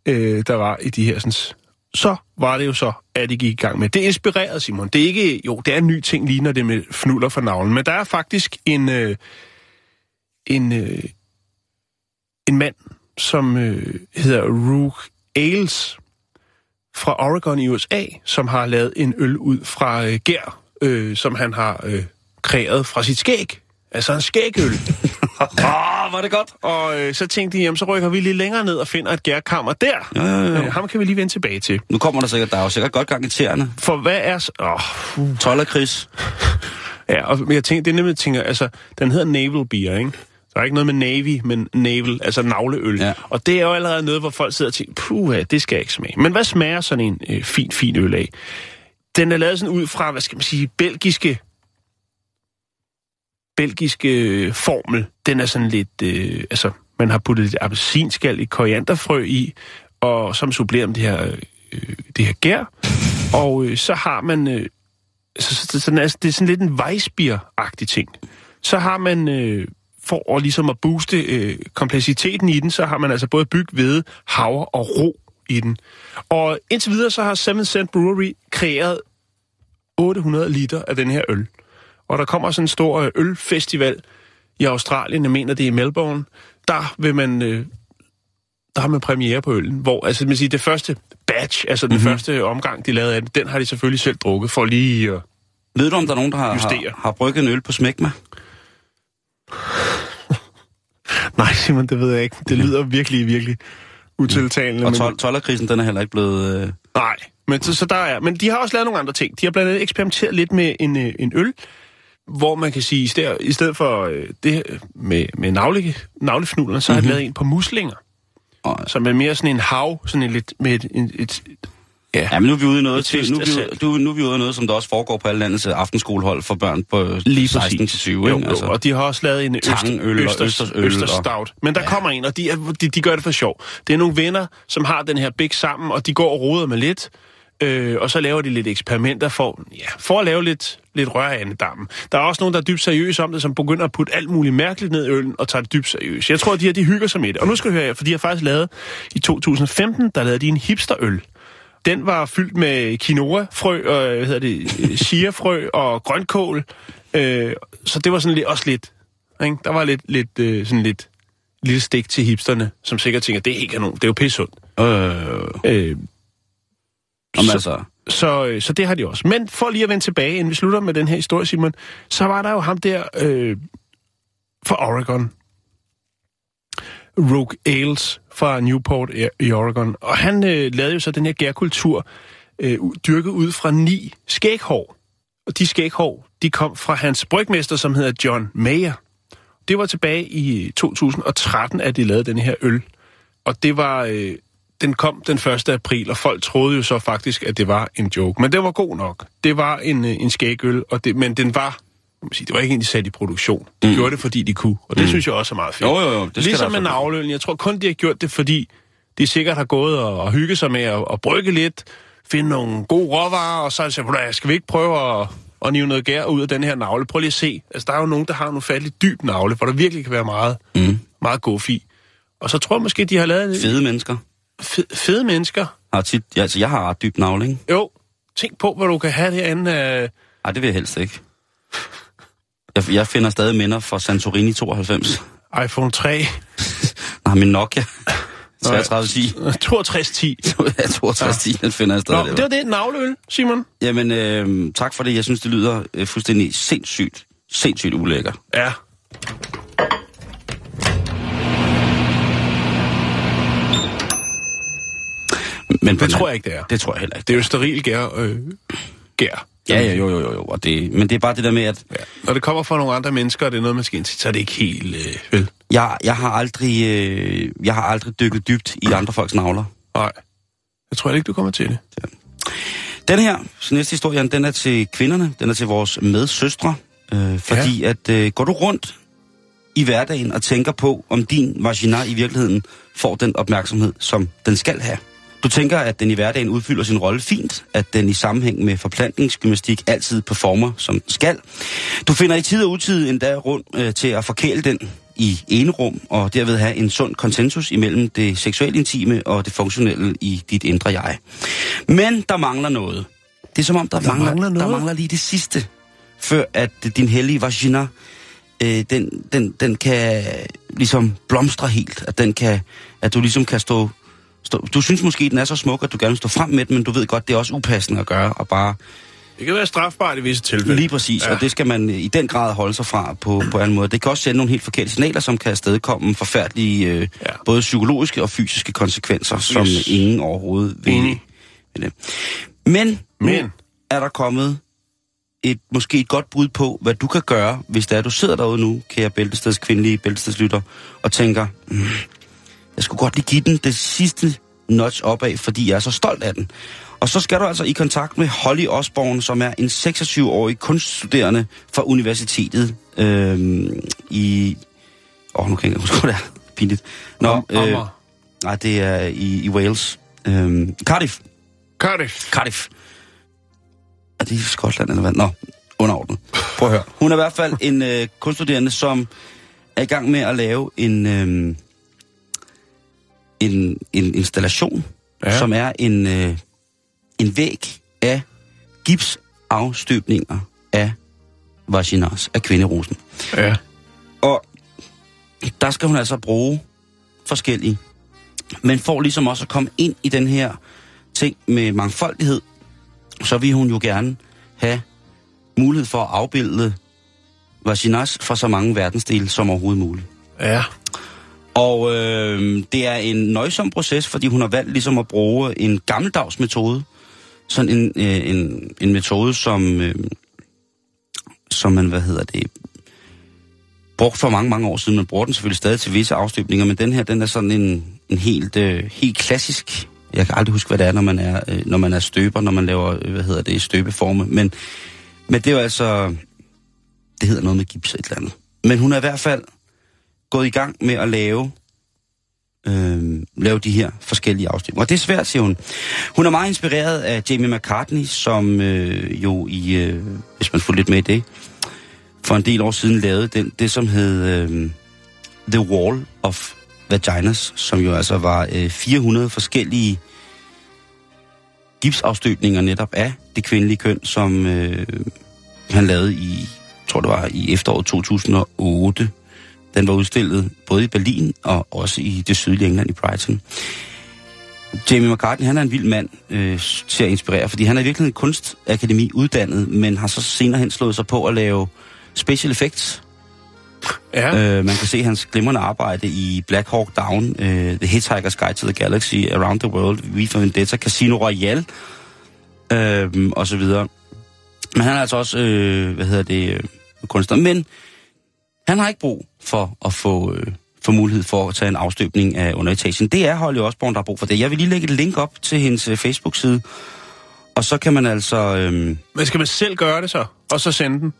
øh, der var i de her sådan, så var det jo så, at de gik i gang med. Det inspirerede Simon. Det er ikke, jo, det er en ny ting, lige når det med fnuller for navlen, men der er faktisk en, øh, en, øh, en mand, som øh, hedder Rook Ailes fra Oregon i USA, som har lavet en øl ud fra øh, gær, øh, som han har øh, kreeret fra sit skæg. Altså en skægøl. Åh, oh, var det godt. og øh, så tænkte de, jamen så rykker vi lige længere ned og finder et gærkammer der. Ja, ja, ja. Øh, ham kan vi lige vende tilbage til. Nu kommer der sikkert, der er jo sikkert godt gang i tæerne. For hvad er... Åh, oh, 12 Chris. Ja, og, jeg tænker, det er nemlig, tænker, altså, den hedder Naval Beer, ikke? Der er ikke noget med Navy, men Naval, altså navleøl. Ja. Og det er jo allerede noget, hvor folk sidder og tænker, puh, det skal jeg ikke smage. Men hvad smager sådan en øh, fin, fin øl af? Den er lavet sådan ud fra, hvad skal man sige, belgiske belgiske øh, formel. Den er sådan lidt, øh, altså, man har puttet lidt appelsinskal i korianderfrø i, og som supplerer med det her, øh, det her gær. Og øh, så har man øh, så, så, så, altså, det er sådan lidt en Weissbier-agtig ting. Så har man, øh, for at, ligesom at booste øh, kompleksiteten i den, så har man altså både byg, hvede, havre og ro i den. Og indtil videre så har Seven Cent Brewery kreeret 800 liter af den her øl. Og der kommer sådan en stor øh, ølfestival i Australien, jeg mener det er i Melbourne. Der vil man... Øh, der har man premiere på øllen, hvor altså, man siger, det første batch, altså den mm-hmm. første omgang, de lavede af den, den har de selvfølgelig selv drukket for lige at Ved du, om der er nogen, der har, Justere. har, har brygget en øl på smækma? Nej, Simon, det ved jeg ikke. Det lyder virkelig, virkelig utiltalende. Og 12, 12 den er heller ikke blevet... Øh... Nej, men, så, så der er, men de har også lavet nogle andre ting. De har blandt andet eksperimenteret lidt med en, øh, en øl, hvor man kan sige, i stedet, i stedet for øh, det med, med navle, navlefnullerne, så har de lavet en på muslinger, Og, som er mere sådan en hav, sådan en lidt med et, et, et ja, ja, men nu er vi ude i noget, Et til, nu, er vi, ude- nu, er vi ude i noget, som der også foregår på alle landets øh, aftenskolehold for børn på Lige 16 præcis. til 20. Jo, ikke? jo, og de har også lavet en Tangøl og øster, øster, østersøl øster og- stout. Men der ja. kommer en, og de, er, de, de gør det for sjov. Det er nogle venner, som har den her big sammen, og de går og roder med lidt, øh, og så laver de lidt eksperimenter for, ja, for at lave lidt, lidt rør af dammen. Der er også nogen, der er dybt seriøse om det, som begynder at putte alt muligt mærkeligt ned i øllen og tager det dybt seriøst. Jeg tror, at de her de hygger sig med det. Og nu skal du høre, her, for de har faktisk lavet, i 2015, der lavede de en hipsterøl. Den var fyldt med quinoa-frø, og hvad hedder det, øh, chia-frø og grønkål. Øh, så det var sådan lidt, også lidt, ikke? Der var lidt, lidt øh, sådan lidt lille stik til hipsterne, som sikkert tænker, det er helt kanon, det er jo pissesundt. Øh, Øh, om så- altså, så, øh, så det har de også. Men for lige at vende tilbage, inden vi slutter med den her historie, Simon, så var der jo ham der øh, fra Oregon. Rogue Ailes fra Newport i- Oregon. Og han øh, lavede jo så den her gærkultur, øh, dyrket ud fra ni skæghår. Og de skæghår, de kom fra hans brygmester, som hedder John Mayer. Det var tilbage i øh, 2013, at de lavede den her øl. Og det var... Øh, den kom den 1. april, og folk troede jo så faktisk, at det var en joke. Men det var god nok. Det var en, øh, en skægøl, og det, men den var man Sige, det var ikke egentlig sat i produktion. De mm. gjorde det, fordi de kunne. Og det mm. synes jeg også er meget fedt. Jo, jo, jo, det ligesom med altså- navløl. Jeg tror kun, de har gjort det, fordi de sikkert har gået og, og hygget sig med at, at brygge lidt, finde nogle gode råvarer, og så "Ved du skal vi ikke prøve at, at nive noget gær ud af den her navle? Prøv lige at se. Altså, der er jo nogen, der har en ufattelig dyb navle, hvor der virkelig kan være meget, mm, meget god fi. Og så tror jeg måske, de har lavet fede mennesker fede, fede mennesker. har tit... Ja, altså, jeg har ret dyb navle, ikke? Jo, tænk på, hvad du kan have derinde. Øh, Nej, det vil jeg helst ikke. Jeg, jeg finder stadig minder fra Santorini 92. iPhone 3, Nej, min Nokia 3310. 6210. Ja, 6210, den finder jeg stadig Nå, det var det navleøl, Simon. Jamen, øh, tak for det. Jeg synes, det lyder øh, fuldstændig sindssygt, sindssygt ulækker. Ja. Men Det tror jeg ikke, det er. Det tror jeg heller ikke. Det er jo steril gær. Øh, gær. Ja, ja, jo, jo, jo, jo. Og det, men det er bare det der med, at Ja. Når det kommer fra nogle andre mennesker, og det er noget, man skal ind til, så er det ikke helt... Øh, vel? jeg, jeg, har aldrig, øh, jeg har aldrig dykket dybt i andre folks navler. Nej. Jeg tror ikke, du kommer til det. Den her næste historie, den er til kvinderne, den er til vores medsøstre, øh, fordi ja. at øh, går du rundt i hverdagen og tænker på, om din vagina i virkeligheden får den opmærksomhed, som den skal have. Du tænker, at den i hverdagen udfylder sin rolle fint, at den i sammenhæng med forplantningsgymnastik altid performer, som den skal. Du finder i tid og utid endda rundt øh, til at forkæle den i ene rum, og derved have en sund konsensus imellem det seksuelt intime og det funktionelle i dit indre jeg. Men der mangler noget. Det er som om, der, der, mangler, mangler der noget? mangler lige det sidste, før at din hellige vagina, øh, den, den, den kan ligesom blomstre helt. At, den kan, at du ligesom kan stå, stå... Du synes måske, den er så smuk, at du gerne vil stå frem med den, men du ved godt, det er også upassende at gøre, og bare Det kan være strafbart i visse tilfælde. Lige præcis, ja. og det skal man øh, i den grad holde sig fra på, på anden måde. Det kan også sende nogle helt forkerte signaler, som kan afstedkomme forfærdelige øh, Ja. både psykologiske og fysiske konsekvenser, som Yes. ingen overhovedet vil. Vil det. Men, Men. nu er der kommet et, måske et godt bud på, hvad du kan gøre, hvis det er, du sidder derude nu, kære Bæltesteds kvindelige Bæltestedslytter, og tænker, mm, jeg skulle godt lige give den det sidste notch opad, fordi jeg er så stolt af den. Og så skal du altså i kontakt med Holly Osborne, som er en 26-årig kunststuderende fra universitetet øhm, i... Åh, oh, nu kan jeg ikke huske, det er. Pinligt. Nå, Ommer. nej, det er i, i Wales. Øhm, Cardiff. Cardiff. Cardiff. Er det i Skotland eller hvad? Nå, underordnet. Prøv at høre. Hun er i hvert fald en øh, kunststuderende, som er i gang med at lave en, øh, en, en installation, Ja. som er en, øh, en væg af gipsafstøbninger af vaginas, af kvinderosen. Ja. Og der skal hun altså bruge forskellige. Men for ligesom også at komme ind i den her ting med mangfoldighed, så vil hun jo gerne have mulighed for at afbilde vaginas fra så mange verdensdele som overhovedet muligt. Ja. Og øh, det er en nøjsom proces, fordi hun har valgt ligesom at bruge en gammeldags metode. Sådan en, øh, en, en metode, som, øh, som man, hvad hedder det, brugt for mange, mange år siden. Man bruger den selvfølgelig stadig til visse afstøbninger, men den her, den er sådan en, en helt, øh, helt klassisk. Jeg kan aldrig huske, hvad det er, når man er, øh, når man er støber, når man laver, øh, hvad hedder det, støbeforme. Men, men det er jo altså, det hedder noget med gips et eller andet. Men hun er i hvert fald gået i gang med at lave, øh, lave de her forskellige afstemninger. Og det er svært, siger hun. Hun er meget inspireret af Jamie McCartney, som øh, jo i, øh, hvis man får lidt med i det, for en del år siden lavede den, det, som hed øh, The Wall of Vaginas, som jo altså var øh, 400 forskellige gipsafstøbninger netop af det kvindelige køn, som øh, han lavede i, tror det var i efteråret 2008. Den var udstillet både i Berlin og også i det sydlige England i Brighton. Jamie McCartney, han er en vild mand øh, til at inspirere, fordi han er virkelig en kunstakademi uddannet, men har så senere hen slået sig på at lave special effects. Ja. Øh, man kan se hans glimrende arbejde i Black Hawk Down, øh, The Hitchhiker's Guide to the Galaxy, Around the World, V for Vendetta, Casino Royale, øh, og så videre. Men han er altså også, øh, hvad hedder det, øh, kunstner. Men han har ikke brug for at få, øh, få mulighed for at tage en afstøbning af underetagen. Det er Holly Osborne, der har brug for det. Jeg vil lige lægge et link op til hendes øh, Facebook-side, og så kan man altså... Øh, Men skal man selv gøre det så? Og så sende den?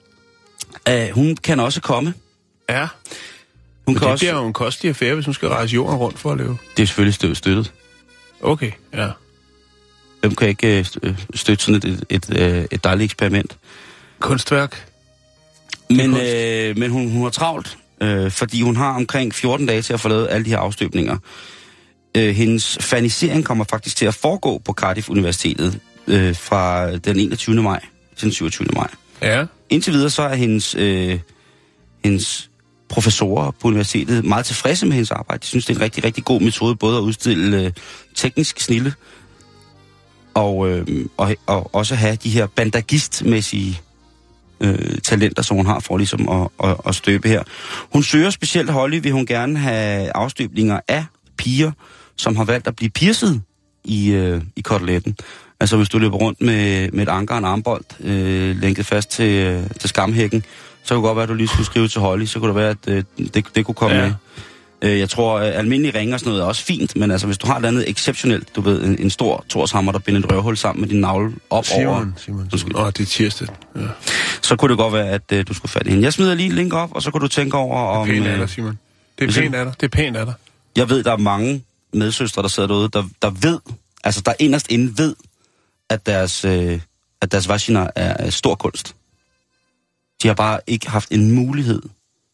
øh, hun kan også komme. Ja. Hun Men kan det også, bliver jo en kostelig affære, hvis hun skal rejse jorden rundt for at leve. det er selvfølgelig stø- støttet. Okay, ja. Hvem kan ikke øh, øh, støtte sådan et, et, et, øh, et dejligt eksperiment? Kunstværk. Men, øh, men hun, hun har travlt, øh, fordi hun har omkring 14 dage til at få lavet alle de her afstøbninger. Øh, hendes fanisering kommer faktisk til at foregå på Cardiff Universitetet øh, fra den 21. maj til den 27. maj. Ja. Indtil videre så er hendes, øh, hendes professorer på universitetet meget tilfredse med hendes arbejde. De synes, det er en rigtig, rigtig god metode både at udstille øh, teknisk snille og, øh, og, og også have de her bandagistmæssige øh, talenter, som hun har for ligesom at, at, at støbe her. Hun søger specielt Holly, vil hun gerne have afstøbninger af piger, som har valgt at blive pierced i, øh, i koteletten. Altså hvis du løber rundt med, med et anker og en armbold, øh, lænket fast til, øh, til skamhækken, så kunne det godt være, at du lige skulle skrive til Holly, så kunne det være, at øh, det, det kunne komme ja. med. Øh, jeg tror, øh, almindelige ringe og sådan noget er også fint, men altså hvis du har et andet exceptionelt, du ved, en, en stor torshammer, der binder et røvhul sammen med din navle op over, Simon, Simon, Simon. Åh, det er tirsdag. Ja. så kunne det godt være, at øh, du skulle fat i hende. Jeg smider lige link op, og så kan du tænke over, om... Pænt af øh, dig, Simon. Det er pænt af dig. Det er pænt af dig. Jeg ved, der er mange medsøstre, der sidder derude, der, der ved, altså der inderst inde ved, at deres, øh, at deres vagina er, er stor kunst. De har bare ikke haft en mulighed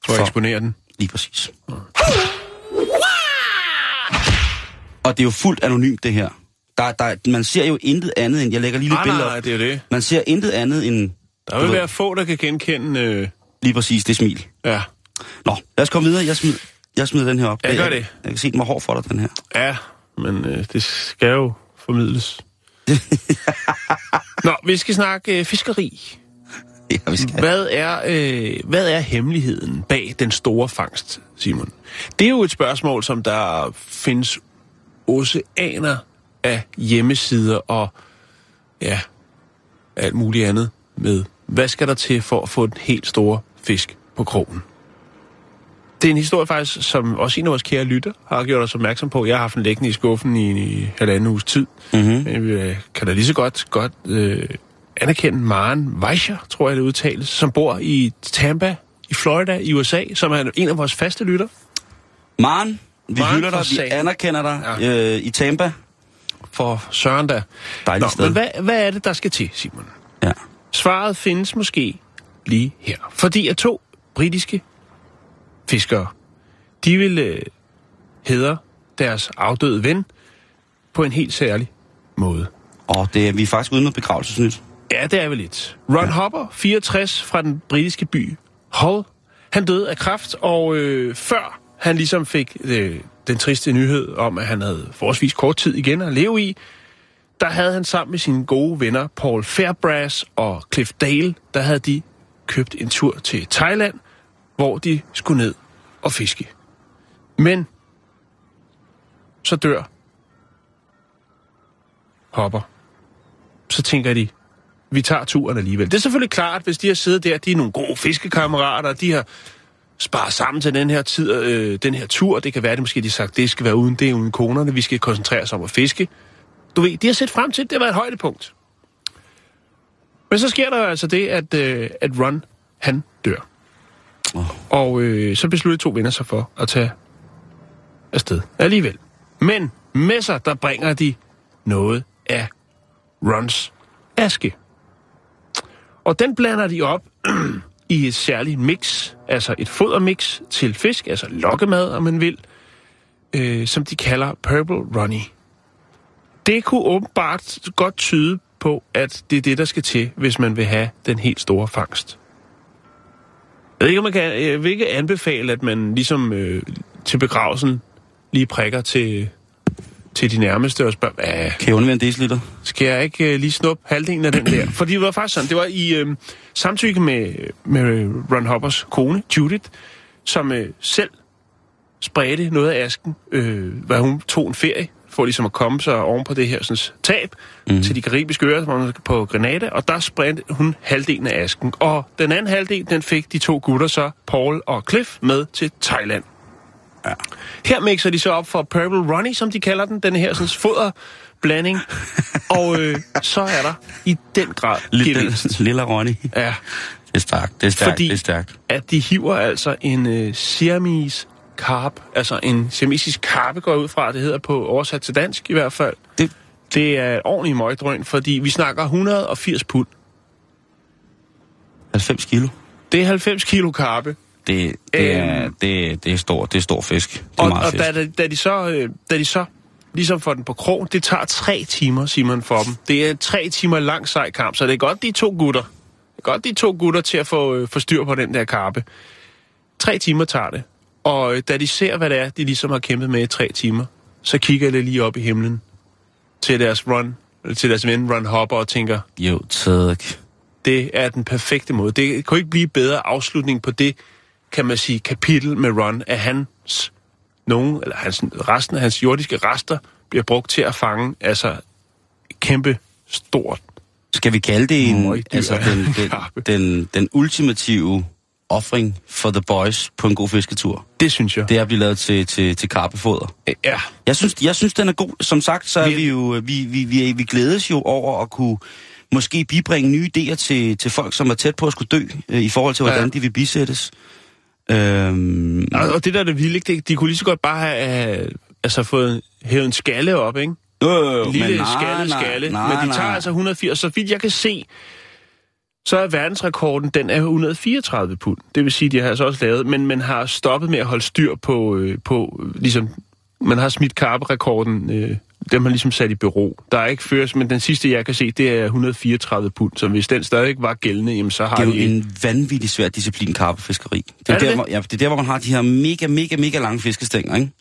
For at eksponere den. Lige præcis. Og det er jo fuldt anonymt, det her. Der, der, man ser jo intet andet end... Jeg lægger lige lidt nej, billeder nej, op. det er det. Man ser intet andet end... Der vil være få, der kan genkende... Øh, Lige præcis det smil. ja, Nå, lad os komme videre. Jeg smider, jeg smider den her op. Ja, gør jeg, det. Jeg kan se, den var hård for dig, den her. ja, men øh, det skal jo formidles. Nå, vi skal snakke øh, fiskeri. Ja, vi skal. Hvad er, øh, hvad er hemmeligheden bag den store fangst, Simon? Det er jo et spørgsmål, som der findes oceaner af hjemmesider og ja, alt muligt andet med. Hvad skal der til for at få den helt store fisk på krogen? Det er en historie faktisk, som også en af vores kære lytter har gjort os opmærksom på. Jeg har haft den liggende i skuffen i, i halvanden uges tid. Mm-hmm. Vi øh, kan da lige så godt, godt øh, anerkende Maren Weischer, tror jeg det udtales, som bor i Tampa i Florida i USA, som er en af vores faste lytter. Maren, vi Maren hylder dig, vi anerkender dig ja. øh, i Tampa. For Søren da. Dejligt Nå, sted. men hvad, hvad er det, der skal til, Simon? Ja. Svaret findes måske lige her. Fordi at to britiske fiskere, de vil øh, hedre deres afdøde ven på en helt særlig måde. Og det er, vi er faktisk uden noget begravelsesnyt. Ja, det er vel lidt. Ron ja. Hopper, 64, fra den britiske by Hull, han døde af kræft, og øh, før han ligesom fik øh, den triste nyhed om, at han havde forholdsvis kort tid igen at leve i, der havde han sammen med sine gode venner Paul Fairbrass og Cliff Dale, der havde de købt en tur til Thailand, hvor de skulle ned og fiske. Men så dør Hopper. Så tænker de, vi tager turen alligevel. Det er selvfølgelig klart, hvis de har siddet der, de er nogle gode fiskekammerater, de har sparet sammen til den her, tid, øh, den her tur. Det kan være, at de måske de sagt, det skal være uden det, uden konerne. Vi skal koncentrere os om at fiske. Du ved, de har set frem til, det var et højdepunkt. Men så sker der altså det, at, øh, at Ron, han dør. Oh. Og øh, så besluttede to venner sig for at tage afsted alligevel. Men med sig, der bringer de noget af Rons aske. Og den blander de op i et særligt mix, altså et fodermix til fisk, altså lokkemad, om man vil, øh, som de kalder Purple Runny. Det kunne åbenbart godt tyde på, at det er det, der skal til, hvis man vil have den helt store fangst. Jeg ved ikke, om man kan, øh, jeg vil ikke anbefale, at man ligesom øh, til begravelsen lige prikker til, til de nærmeste og spørger, hvad, Kan jeg undvære en deciliter? skal jeg ikke øh, lige snuppe halvdelen af den der? Fordi det var faktisk sådan, det var i øh, samtykke med, med Ron Hoppers kone, Judith, som øh, selv spredte noget af asken, øh, hvad hun tog en ferie, for ligesom at komme sig oven på det her sådan, tab mm. til de karibiske øer hvor hun- på Grenada, og der spredte hun halvdelen af asken. Og den anden halvdel, den fik de to gutter så, Paul og Cliff, med til Thailand. Ja. Her mixer de så op for Purple Ronnie, som de kalder den, den her sådan, foderblanding. og øh, så er der i den grad gevinst. Lille, lille Ronny. Ja, Det er stærkt, det er stærkt, Fordi- det er stærkt. at de hiver altså en øh, siamese carp, altså en siamesisk karpe går ud fra, det hedder på oversat til dansk i hvert fald. Det, Det er et ordentligt møgdrøn, fordi vi snakker 180 pund. 90 kilo. Det er 90 kilo karpe. Det, det, er, Øhm. det, det, er stor, det er stor fisk. Det er Og, meget og fisk. da, da, de så, øh, da de så ligesom får den på krog, det tager tre timer, Simon, for dem. Det er en tre timer lang sej kamp, så det er godt de to gutter. Det er godt de to gutter til at få, øh, få styr på den der karpe. Tre timer tager det. Og øh, da de ser, hvad det er, de ligesom har kæmpet med i tre timer, så kigger det lige op i himlen til deres run, til deres ven Ron Hopper og tænker, Jo, tak. det er den perfekte måde. Det kunne ikke blive bedre afslutning på det, kan man sige, kapitel med Ron, at hans, nogen, eller hans, resten af hans jordiske rester bliver brugt til at fange altså kæmpe stort. Skal vi kalde det en, Møgdyr altså den, en den, den, den ultimative offring for the boys på en god fisketur? Det synes jeg. Det er at blive lavet til, til, til karpefoder. Ja, Jeg synes, jeg synes, den er god. Som sagt, så er Vi- vi jo, vi, vi, vi, vi glædes jo over at kunne måske bibringe nye idéer til, til folk, som er tæt på at skulle dø, øh, i forhold til, hvordan ja. de vil bisættes. Øhm, og, og det der er det vilde, ikke? Det- de kunne lige så godt bare have øh, altså, fået hævet en skalle op, ikke? øh, øh, En lille men nej, skalle, nej, skalle. Nej, men de tager nej. altså 180. Så vidt jeg kan se, så er verdensrekorden, den er 134 pund. Det vil sige, de har altså også lavet, men man har stoppet med at holde styr på, øh, på ligesom, man har smidt karperekorden, øh, dem har ligesom sat i bero. Der er ikke føres, men den sidste, jeg kan se, det er 134 pund. Så hvis den stadig var gældende, jamen, så har Det er jo de... en vanvittig svær disciplin, karpefiskeri. Det er, Er det der, det? Hvor, ja, det er der, hvor man har de her mega, mega, mega lange fiskestænger, ikke?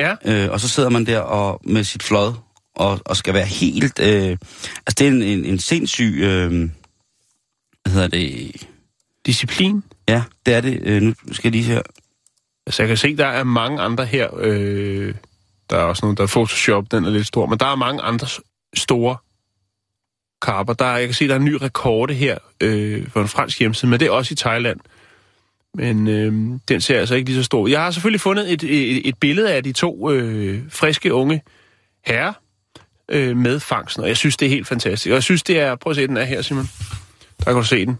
Ja, Øh, og så sidder man der og med sit flod og, og skal være helt... Øh, altså, det er en, en, en sindssyg... Øh, hvad hedder det? disciplin. Ja, det er det. Øh, nu skal jeg lige her... Altså, jeg kan se, der er mange andre her. Øh, der er også nogen, der er Photoshop, den er lidt stor. Men der er mange andre store karper. Der er, jeg kan se, der er en ny rekord her øh, for en fransk hjemmeside, men det er også i Thailand. Men øh, den ser altså ikke lige så stor. Jeg har selvfølgelig fundet et, et, et billede af de to øh, friske unge herrer øh, med fangsten, og jeg synes, det er helt fantastisk. Og jeg synes, det er... Prøv at se, den er her, Simon. Der kan du se den.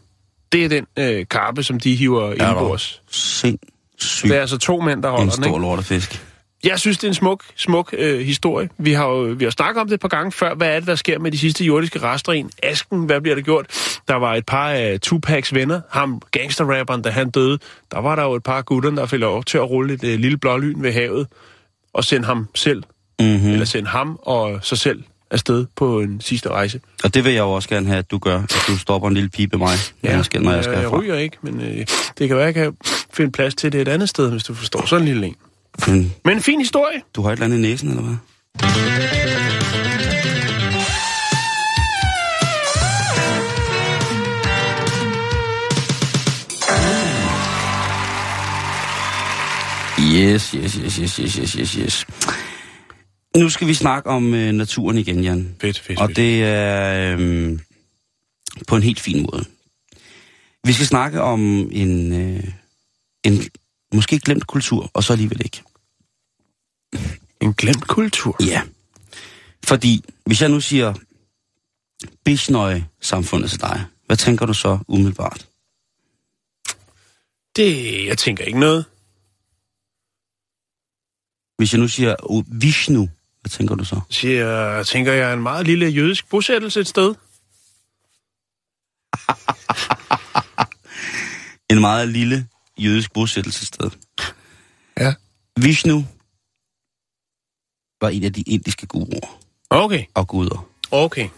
Det er den øh, karpe, som de hiver der indbords. Sindssygt. Det er altså to mænd, der holder en den, stor ikke? lortefisk. Jeg synes, det er en smuk, smuk øh, historie. Vi har jo vi har snakket om det et par gange før. Hvad er det, der sker med de sidste jordiske rester i en asken? Hvad bliver der gjort? Der var et par af Tupacs venner, ham gangsterrapperen, da han døde. Der var der jo et par af gutterne, der fik lov til at rulle et øh, lille blålyn ved havet og sende ham selv, Mm-hmm. eller sende ham og sig selv afsted på en sidste rejse. Og det vil jeg jo også gerne have, at du gør. At du stopper en lille pipe mig, ja. jeg skal, når jeg skal jeg herfra. ryger ikke, men øh, det kan være, at jeg kan finde plads til det et andet sted, hvis du forstår. Sådan en lille en. Men Men en fin historie. du har et eller andet i næsen, eller hvad? Yes, yes, yes, yes, yes, yes, yes, yes. Nu skal vi snakke om øh, naturen igen, Jan. Fedt, fedt, Og det er øh, på en helt fin måde. Vi skal snakke om en, øh, en måske glemt kultur, og så alligevel ikke. En glemt kultur. Ja. Fordi, hvis jeg nu siger Bishnøje-samfundet til dig, hvad tænker du så umiddelbart? Det, jeg tænker ikke noget. Hvis jeg nu siger oh, Vishnu, hvad tænker du så? Siger, jeg tænker, jeg en meget lille jødisk bosættelse et sted. En meget lille jødisk bosættelsessted. Ja. Vishnu var en af de indiske guruer Okay, og guder. okay.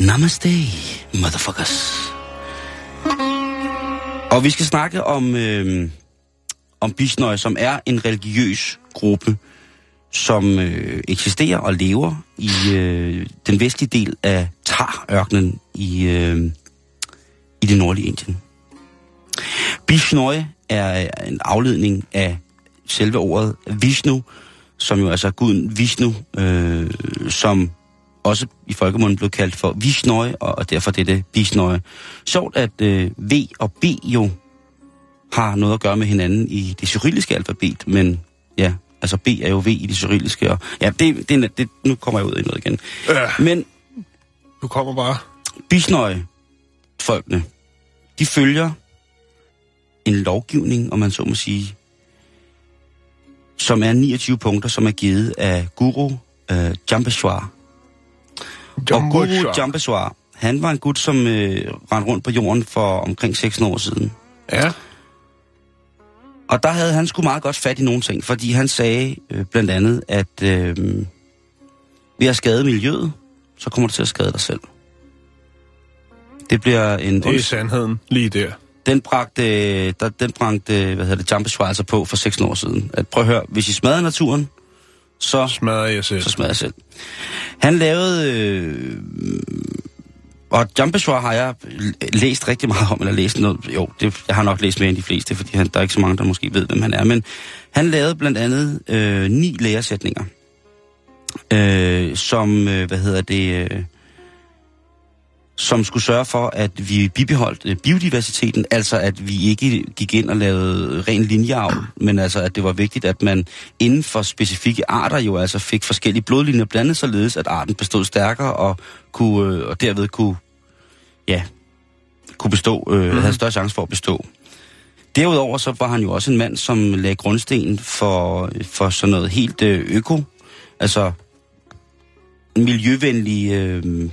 Namaste, motherfuckers. Og vi skal snakke om, øh, om Bishnøj, som er en religiøs gruppe, som øh, eksisterer og lever i øh, den vestlige del af Thar-ørkenen i, øh, i det nordlige Indien. Bishnøj er en afledning af selve ordet Vishnu, som jo altså guden Vishnu, øh, som også i folkemunden blev kaldt for Vishnøj, og og derfor det er det Bishnøj. Sjovt, at øh, V og B jo har noget at gøre med hinanden i det cyrilliske alfabet, men ja, altså B er jo V i det cyrilliske, og ja, det, det, det, nu kommer jeg ud i noget igen. Ja. Men Du kommer bare. Bishnøj-folkene, de følger en lovgivning, om man så må sige, som er 29 punkter, som er givet af Guru øh, Jambeshwar. Og Guru Jambeshwar, han var en gut, som øh, rendte rundt på jorden for omkring 6 år siden. Ja. Og der havde han sgu meget godt fat i nogle ting, fordi han sagde øh, blandt andet, at øh, ved at skade miljøet, så kommer du til at skade dig selv. Det bliver en... Det er sandheden lige der. Den bragte, der, den bragte, hvad hedder det, Jambeshwar altså på for 6 år siden. At prøv at høre, hvis I smadrer naturen, så, Smadrer jeg selv. så smadrer jeg selv. Han lavede, øh, og Jambeshwar har jeg læst rigtig meget om, eller læst noget, jo, det, jeg har nok læst mere end de fleste, fordi han, der er ikke så mange, der måske ved, hvem han er, men han lavede blandt andet øh, ni læresætninger. øh, som, øh, hvad hedder det, øh, som skulle sørge for, at vi bibeholdt øh, biodiversiteten, altså at vi ikke gik ind og lavede ren linjeavl, men altså at det var vigtigt, at man inden for specifikke arter jo altså fik forskellige blodlinjer blandet, således at arten bestod stærkere og, kunne, øh, og derved kunne, ja, kunne bestå, øh, mm. havde større chance for at bestå. Derudover så var han jo også en mand, som lagde grundsten for, for sådan noget helt øh, øko, altså miljøvenlig, øh,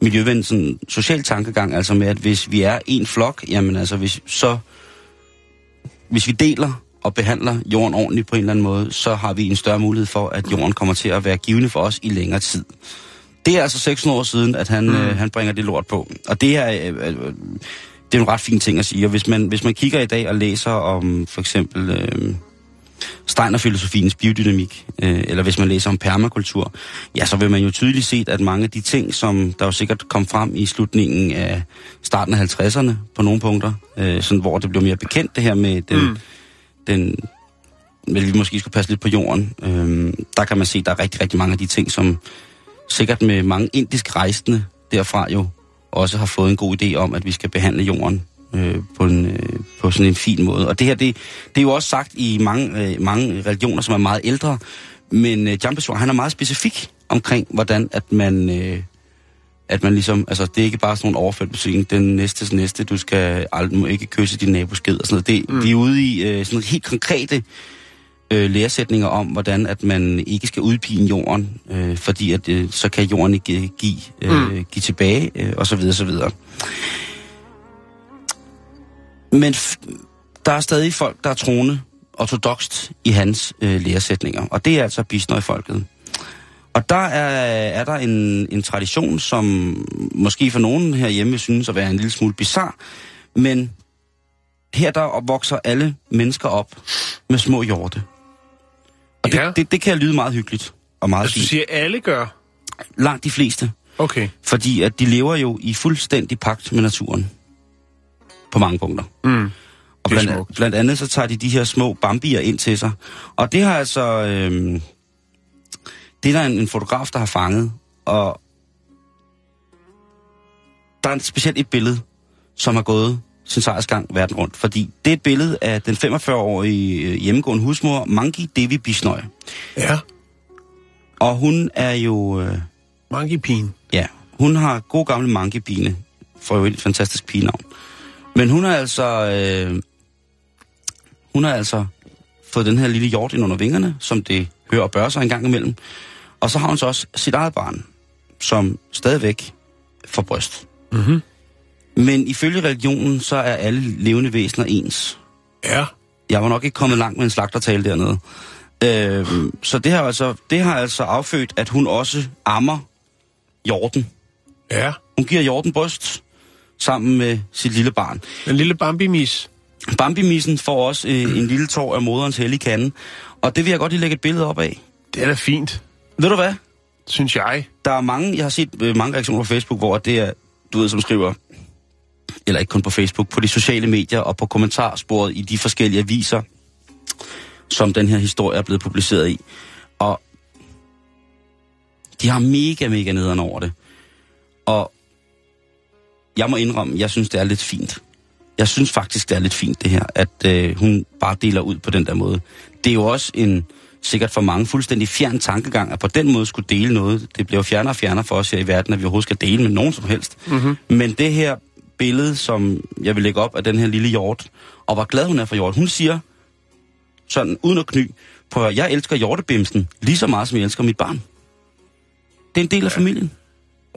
miljøvenlig sådan, social tankegang, altså med, at hvis vi er en flok, jamen altså hvis, så, hvis vi deler og behandler jorden ordentligt på en eller anden måde, så har vi en større mulighed for, at jorden kommer til at være givende for os i længere tid. Det er altså 600 år siden, at han, mm. øh, han bringer det lort på. Og det er, øh, øh, det er en ret fin ting at sige. Og hvis man, hvis man kigger i dag og læser om for eksempel øh, Steiner-filosofiens biodynamik, øh, eller hvis man læser om permakultur, ja, så vil man jo tydeligt se, at mange af de ting, som der jo sikkert kom frem i slutningen af starten af 50'erne på nogle punkter, øh, sådan, hvor det blev mere bekendt det her med den, mm. den vel, vi måske skulle passe lidt på jorden, øh, der kan man se, at der er rigtig, rigtig mange af de ting, som sikkert med mange indiske rejsende derfra jo også har fået en god idé om, at vi skal behandle jorden øh, på, en, øh, på sådan en fin måde. Og det her, det, det er jo også sagt i mange, øh, mange religioner, som er meget ældre, men øh, Jambasur, han er meget specifik omkring, hvordan at man... Øh, at man ligesom, altså det er ikke bare sådan nogle overført betydning, den næste næste, du skal aldrig må ikke kysse din nabos skid og sådan noget. Det, mm. Vi er ude i øh, sådan helt konkrete øh, læresætninger om, hvordan at man ikke skal udpine jorden, øh, fordi at øh, så kan jorden ikke give, øh, mm. give tilbage, øh, og så videre, så videre. Men der er stadig folk, der er troende ortodokst i hans øh, læresætninger, og det er altså bisnøjfolket. Og der er, er der en, en tradition, som måske for nogen herhjemme synes at være en lille smule bizarre, men her der vokser alle mennesker op med små hjorte. Og Ja. det, det, det kan lyde meget hyggeligt og meget Altså, du fint. siger, at alle gør? Langt de fleste. Okay. Fordi at de lever jo i fuldstændig pagt med naturen. På mange punkter. Mm. Og blandt, smukt. blandt andet så tager de de her små bambier ind til sig. Og det har altså... Øh, det er der en, en fotograf, der har fanget. Og der er specielt et billede, som har gået sin sejrsgang verden rundt. Fordi det er et billede af den 45-årige øh, hjemmegående husmor, Mangi Devi Bisnoy. Ja. Og hun er jo... Øh, Monkey Pine. Ja, hun har god gamle mankebine, for jo et fantastisk pigenavn. Men hun har altså, øh, hun har altså fået den her lille hjort ind under vingerne, som det hører og bør sig en gang imellem. Og så har hun så også sit eget barn, som stadigvæk får bryst. Mhm. Men ifølge religionen, så er alle levende væsener ens. Ja. Jeg var nok ikke kommet langt med en slagtertale dernede. Øh, så det har, altså, det har altså affødt, at hun også ammer hjorten. Ja. Hun giver Jorden bryst sammen med sit lille barn. Den lille Bambi-mis. Bambi-missen får også øh, en lille tår af moderens hellige kande. Og det vil jeg godt lige lægge et billede op af. Det er da fint, Ved du hvad? synes jeg. Der er mange, jeg har set øh, mange reaktioner på Facebook, hvor det er, du ved, som skriver, eller ikke kun på Facebook, på de sociale medier og på kommentarsporet i de forskellige aviser, som den her historie er blevet publiceret i. Og de har mega, mega nederen over det. Og jeg må indrømme, jeg synes, det er lidt fint. Jeg synes faktisk, det er lidt fint, det her, at øh, hun bare deler ud på den der måde. Det er jo også en, sikkert for mange, fuldstændig fjern tankegang, at på den måde skulle dele noget. Det bliver jo fjernere og fjernere for os her i verden, at vi overhovedet skal dele med nogen som helst. Mm-hmm. Men det her billede, som jeg vil lægge op af den her lille hjort, og hvor glad hun er for hjort, hun siger, sådan uden at kny, på jeg elsker hjortebimsen lige så meget, som jeg elsker mit barn. Det er en del af familien.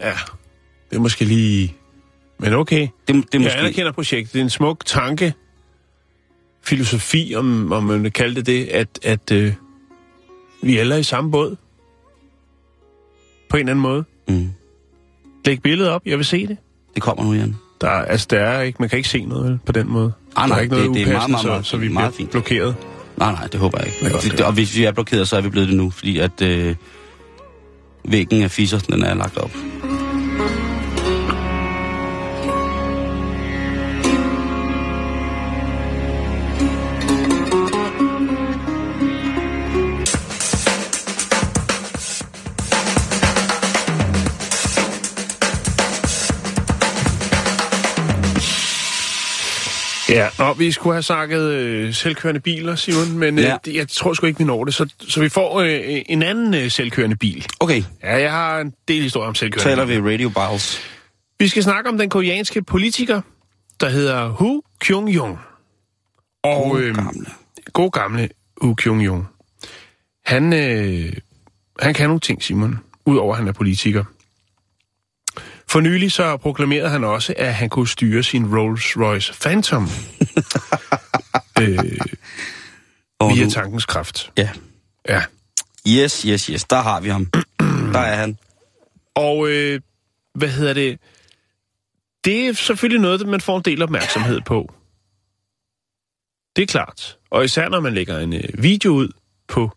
Ja. Det er måske lige... Men okay. Det, det er Jeg måske... anerkender projektet. Det er en smuk tanke, filosofi, om, om man vil kalde det det, at, at øh, vi alle er i samme båd. På en eller anden måde. Mm. Læg billedet op, jeg vil se det. Det kommer nu, Jan. Der, er- altså, der er ikke, man kan ikke se noget vel, på den måde. Ah, der nej, er ikke noget det- det er meget, meget, meget så, så vi. Meget bliver fint. blokeret. Nej, nej, det håber jeg ikke. Det det, og hvis vi er blokeret, så er vi blevet det nu, fordi at øh, væggen af fisser, den er lagt op. Ja, nå, vi skulle have snakket øh, selvkørende biler, Simon, men øh, Ja. det- jeg tror sgu ikke, vi når det. Så, så vi får øh, en anden øh, selvkørende bil. Okay, Ja, jeg har en del historie om selvkørende taler vi Radio Biles. Vi skal snakke om den koreanske politiker, der hedder Hu Kyung-jung. Og God øh, gamle. god gamle Hu Kyung-jung. Han, øh, han kan nogle ting, Simon, udover at han er politiker. For nylig så proklamerede han også, at han kunne styre sin Rolls-Royce Phantom øh, Og via nu- tankens kraft. Ja. Ja. Yes, yes, yes. Der har vi ham. Der er han. Og øh, hvad hedder det? Det er selvfølgelig noget, man får en del opmærksomhed på. Det er klart. Og især når man lægger en øh, video ud på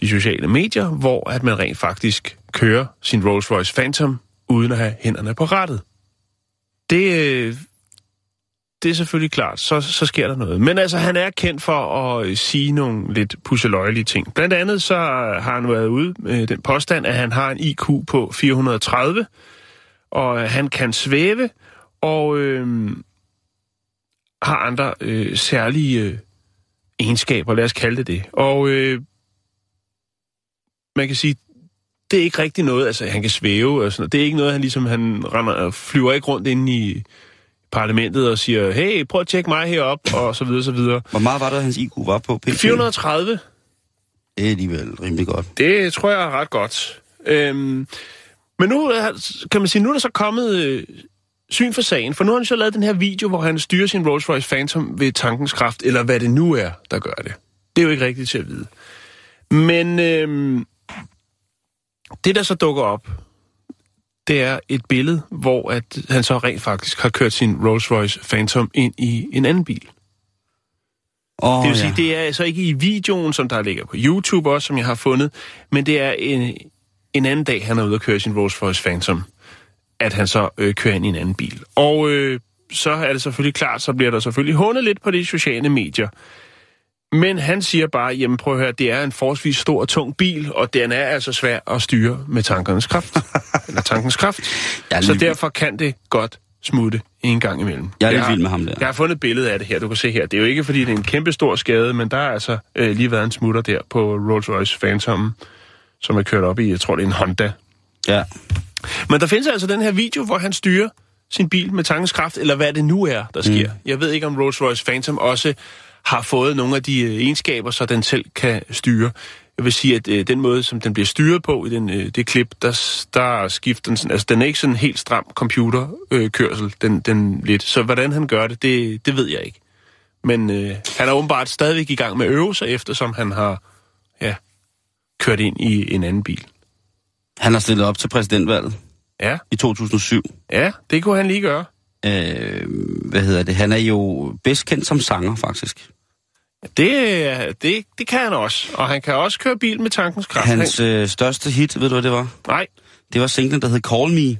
de sociale medier, hvor at man rent faktisk kører sin Rolls-Royce Phantom uden at have hænderne på rattet. Det, øh, det er selvfølgelig klart, så, så sker der noget. Men altså, han er kendt for at øh, sige nogle lidt pusseløjelige ting. Blandt andet så øh, har han været ude med den påstand, at han har en IQ på 430, og han kan svæve, og øh, har andre øh, særlige øh, egenskaber, lad os kalde det det. Og øh, man kan sige, det er ikke rigtig noget, altså han kan svæve og sådan noget. Det er ikke noget, han ligesom, han render, flyver ikke rundt inde i parlamentet og siger, hey, prøv at tjekke mig herop, og så videre, så videre. Hvor meget var det, hans IQ var på? PT? 430, Det er alligevel rimelig godt. det tror jeg er ret godt. Øhm, men nu kan man sige, nu er der så kommet øh, syn for sagen, for nu har han så lavet den her video, hvor han styrer sin Rolls-Royce Phantom ved tankens kraft, eller hvad det nu er, der gør det. Det er jo ikke rigtigt til at vide. Men øhm, det, der så dukker op, det er et billede, hvor at han så rent faktisk har kørt sin Rolls-Royce Phantom ind i en anden bil. Oh, Det vil sige, det er altså ikke i videoen, som der ligger på YouTube også, som jeg har fundet, men det er en, en anden dag, han er ude at køre sin Rolls-Royce Phantom, at han så øh, kører ind i en anden bil. Og øh, så er det selvfølgelig klart, så bliver der selvfølgelig hundet lidt på de sociale medier. Men han siger bare, jamen prøv at høre, det er en forholdsvis stor og tung bil, og den er altså svær at styre med tankernes kraft. eller tankens kraft. Er Så derfor kan det godt smutte en gang imellem. Jeg er lidt vild med ham der. Jeg har fundet et billede af det her, du kan se her. Det er jo ikke, fordi det er en kæmpe stor skade, men der er altså øh, lige været en smutter der på Rolls-Royce Phantom, som er kørt op i, jeg tror det er en Honda. Ja. Men der findes altså den her video, hvor han styrer sin bil med tankens kraft, eller hvad det nu er, der sker. Mm. Jeg ved ikke, om Rolls-Royce Phantom også har fået nogle af de øh, egenskaber, så den selv kan styre. Jeg vil sige, at øh, den måde, som den bliver styret på i den, øh, det klip, der, der skifter den sådan, altså den er ikke sådan helt stram computerkørsel, øh, den, den lidt. Så hvordan han gør det, det, det ved jeg ikke. Men øh, han er åbenbart stadigvæk i gang med at øve sig, eftersom han har ja, kørt ind i en anden bil. Han har stillet op til præsidentvalget Ja, i 2007. ja, det kunne han lige gøre. Øh, hvad hedder det? Han er jo bedst kendt som sanger, faktisk. Det, er- det, det kan han også. Og han kan også køre bil med tankens kraft. Hans Han, øh, største hit, ved du hvad det var? nej, Det var singlen, der hed Call Me,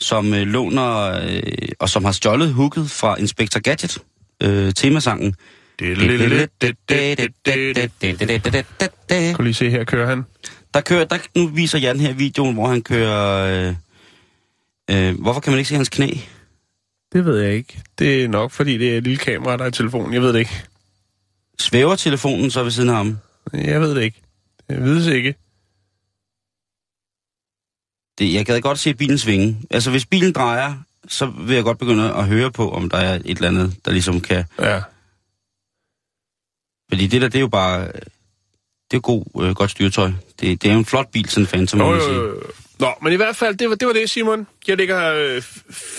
som øh, låner, øh, og som har stjålet hooket fra Inspector Gadget, øh, temasangen. kan lige se her, kører han. Der kører, der, nu viser Jan her videoen, hvor han kører... Øh, øh, hvorfor kan man ikke se hans knæ? Det ved jeg ikke. Det er nok, fordi det er et lille kamera, der er i telefonen. Jeg ved det ikke. Svæver telefonen så ved siden af ham? Jeg ved det ikke. Jeg det ikke. Det, jeg gad godt se bilen svinge. Altså, hvis bilen drejer, så vil jeg godt begynde at høre på, om der er et eller andet, der ligesom kan... Ja. Fordi det der, det er jo bare... Det er god, øh, godt styretøj. Det, det er jo en flot bil, sådan en Phantom, må Jo, man jo, sige. jo. Nå, men i hvert fald, det var det, var det Simon. Jeg lægger øh,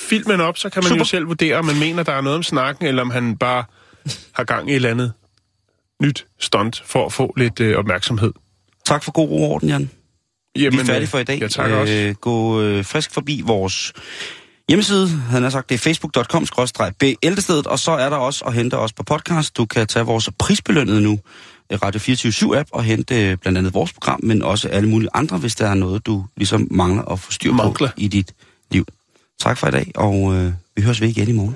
filmen op, så kan man Super. jo selv vurdere, om man mener, der er noget om snakken, eller om han bare har gang i et eller andet nyt stunt for at få lidt øh, opmærksomhed. Tak for god orden, Jan. Jamen, Vi er færdige for i dag. Ja, tak også. Øh, gå øh, frisk forbi vores hjemmeside. Han har sagt, det er facebook.com bæltestedet, og så er der også at hente os på podcast. Du kan tage vores prisbelønnede nu, øh, Radio 24 app og hente øh, blandt andet vores program, men også alle mulige andre, hvis der er noget, du ligesom mangler at få styr på Mangler. i dit liv. Tak for i dag, og øh, vi høres ved igen i morgen.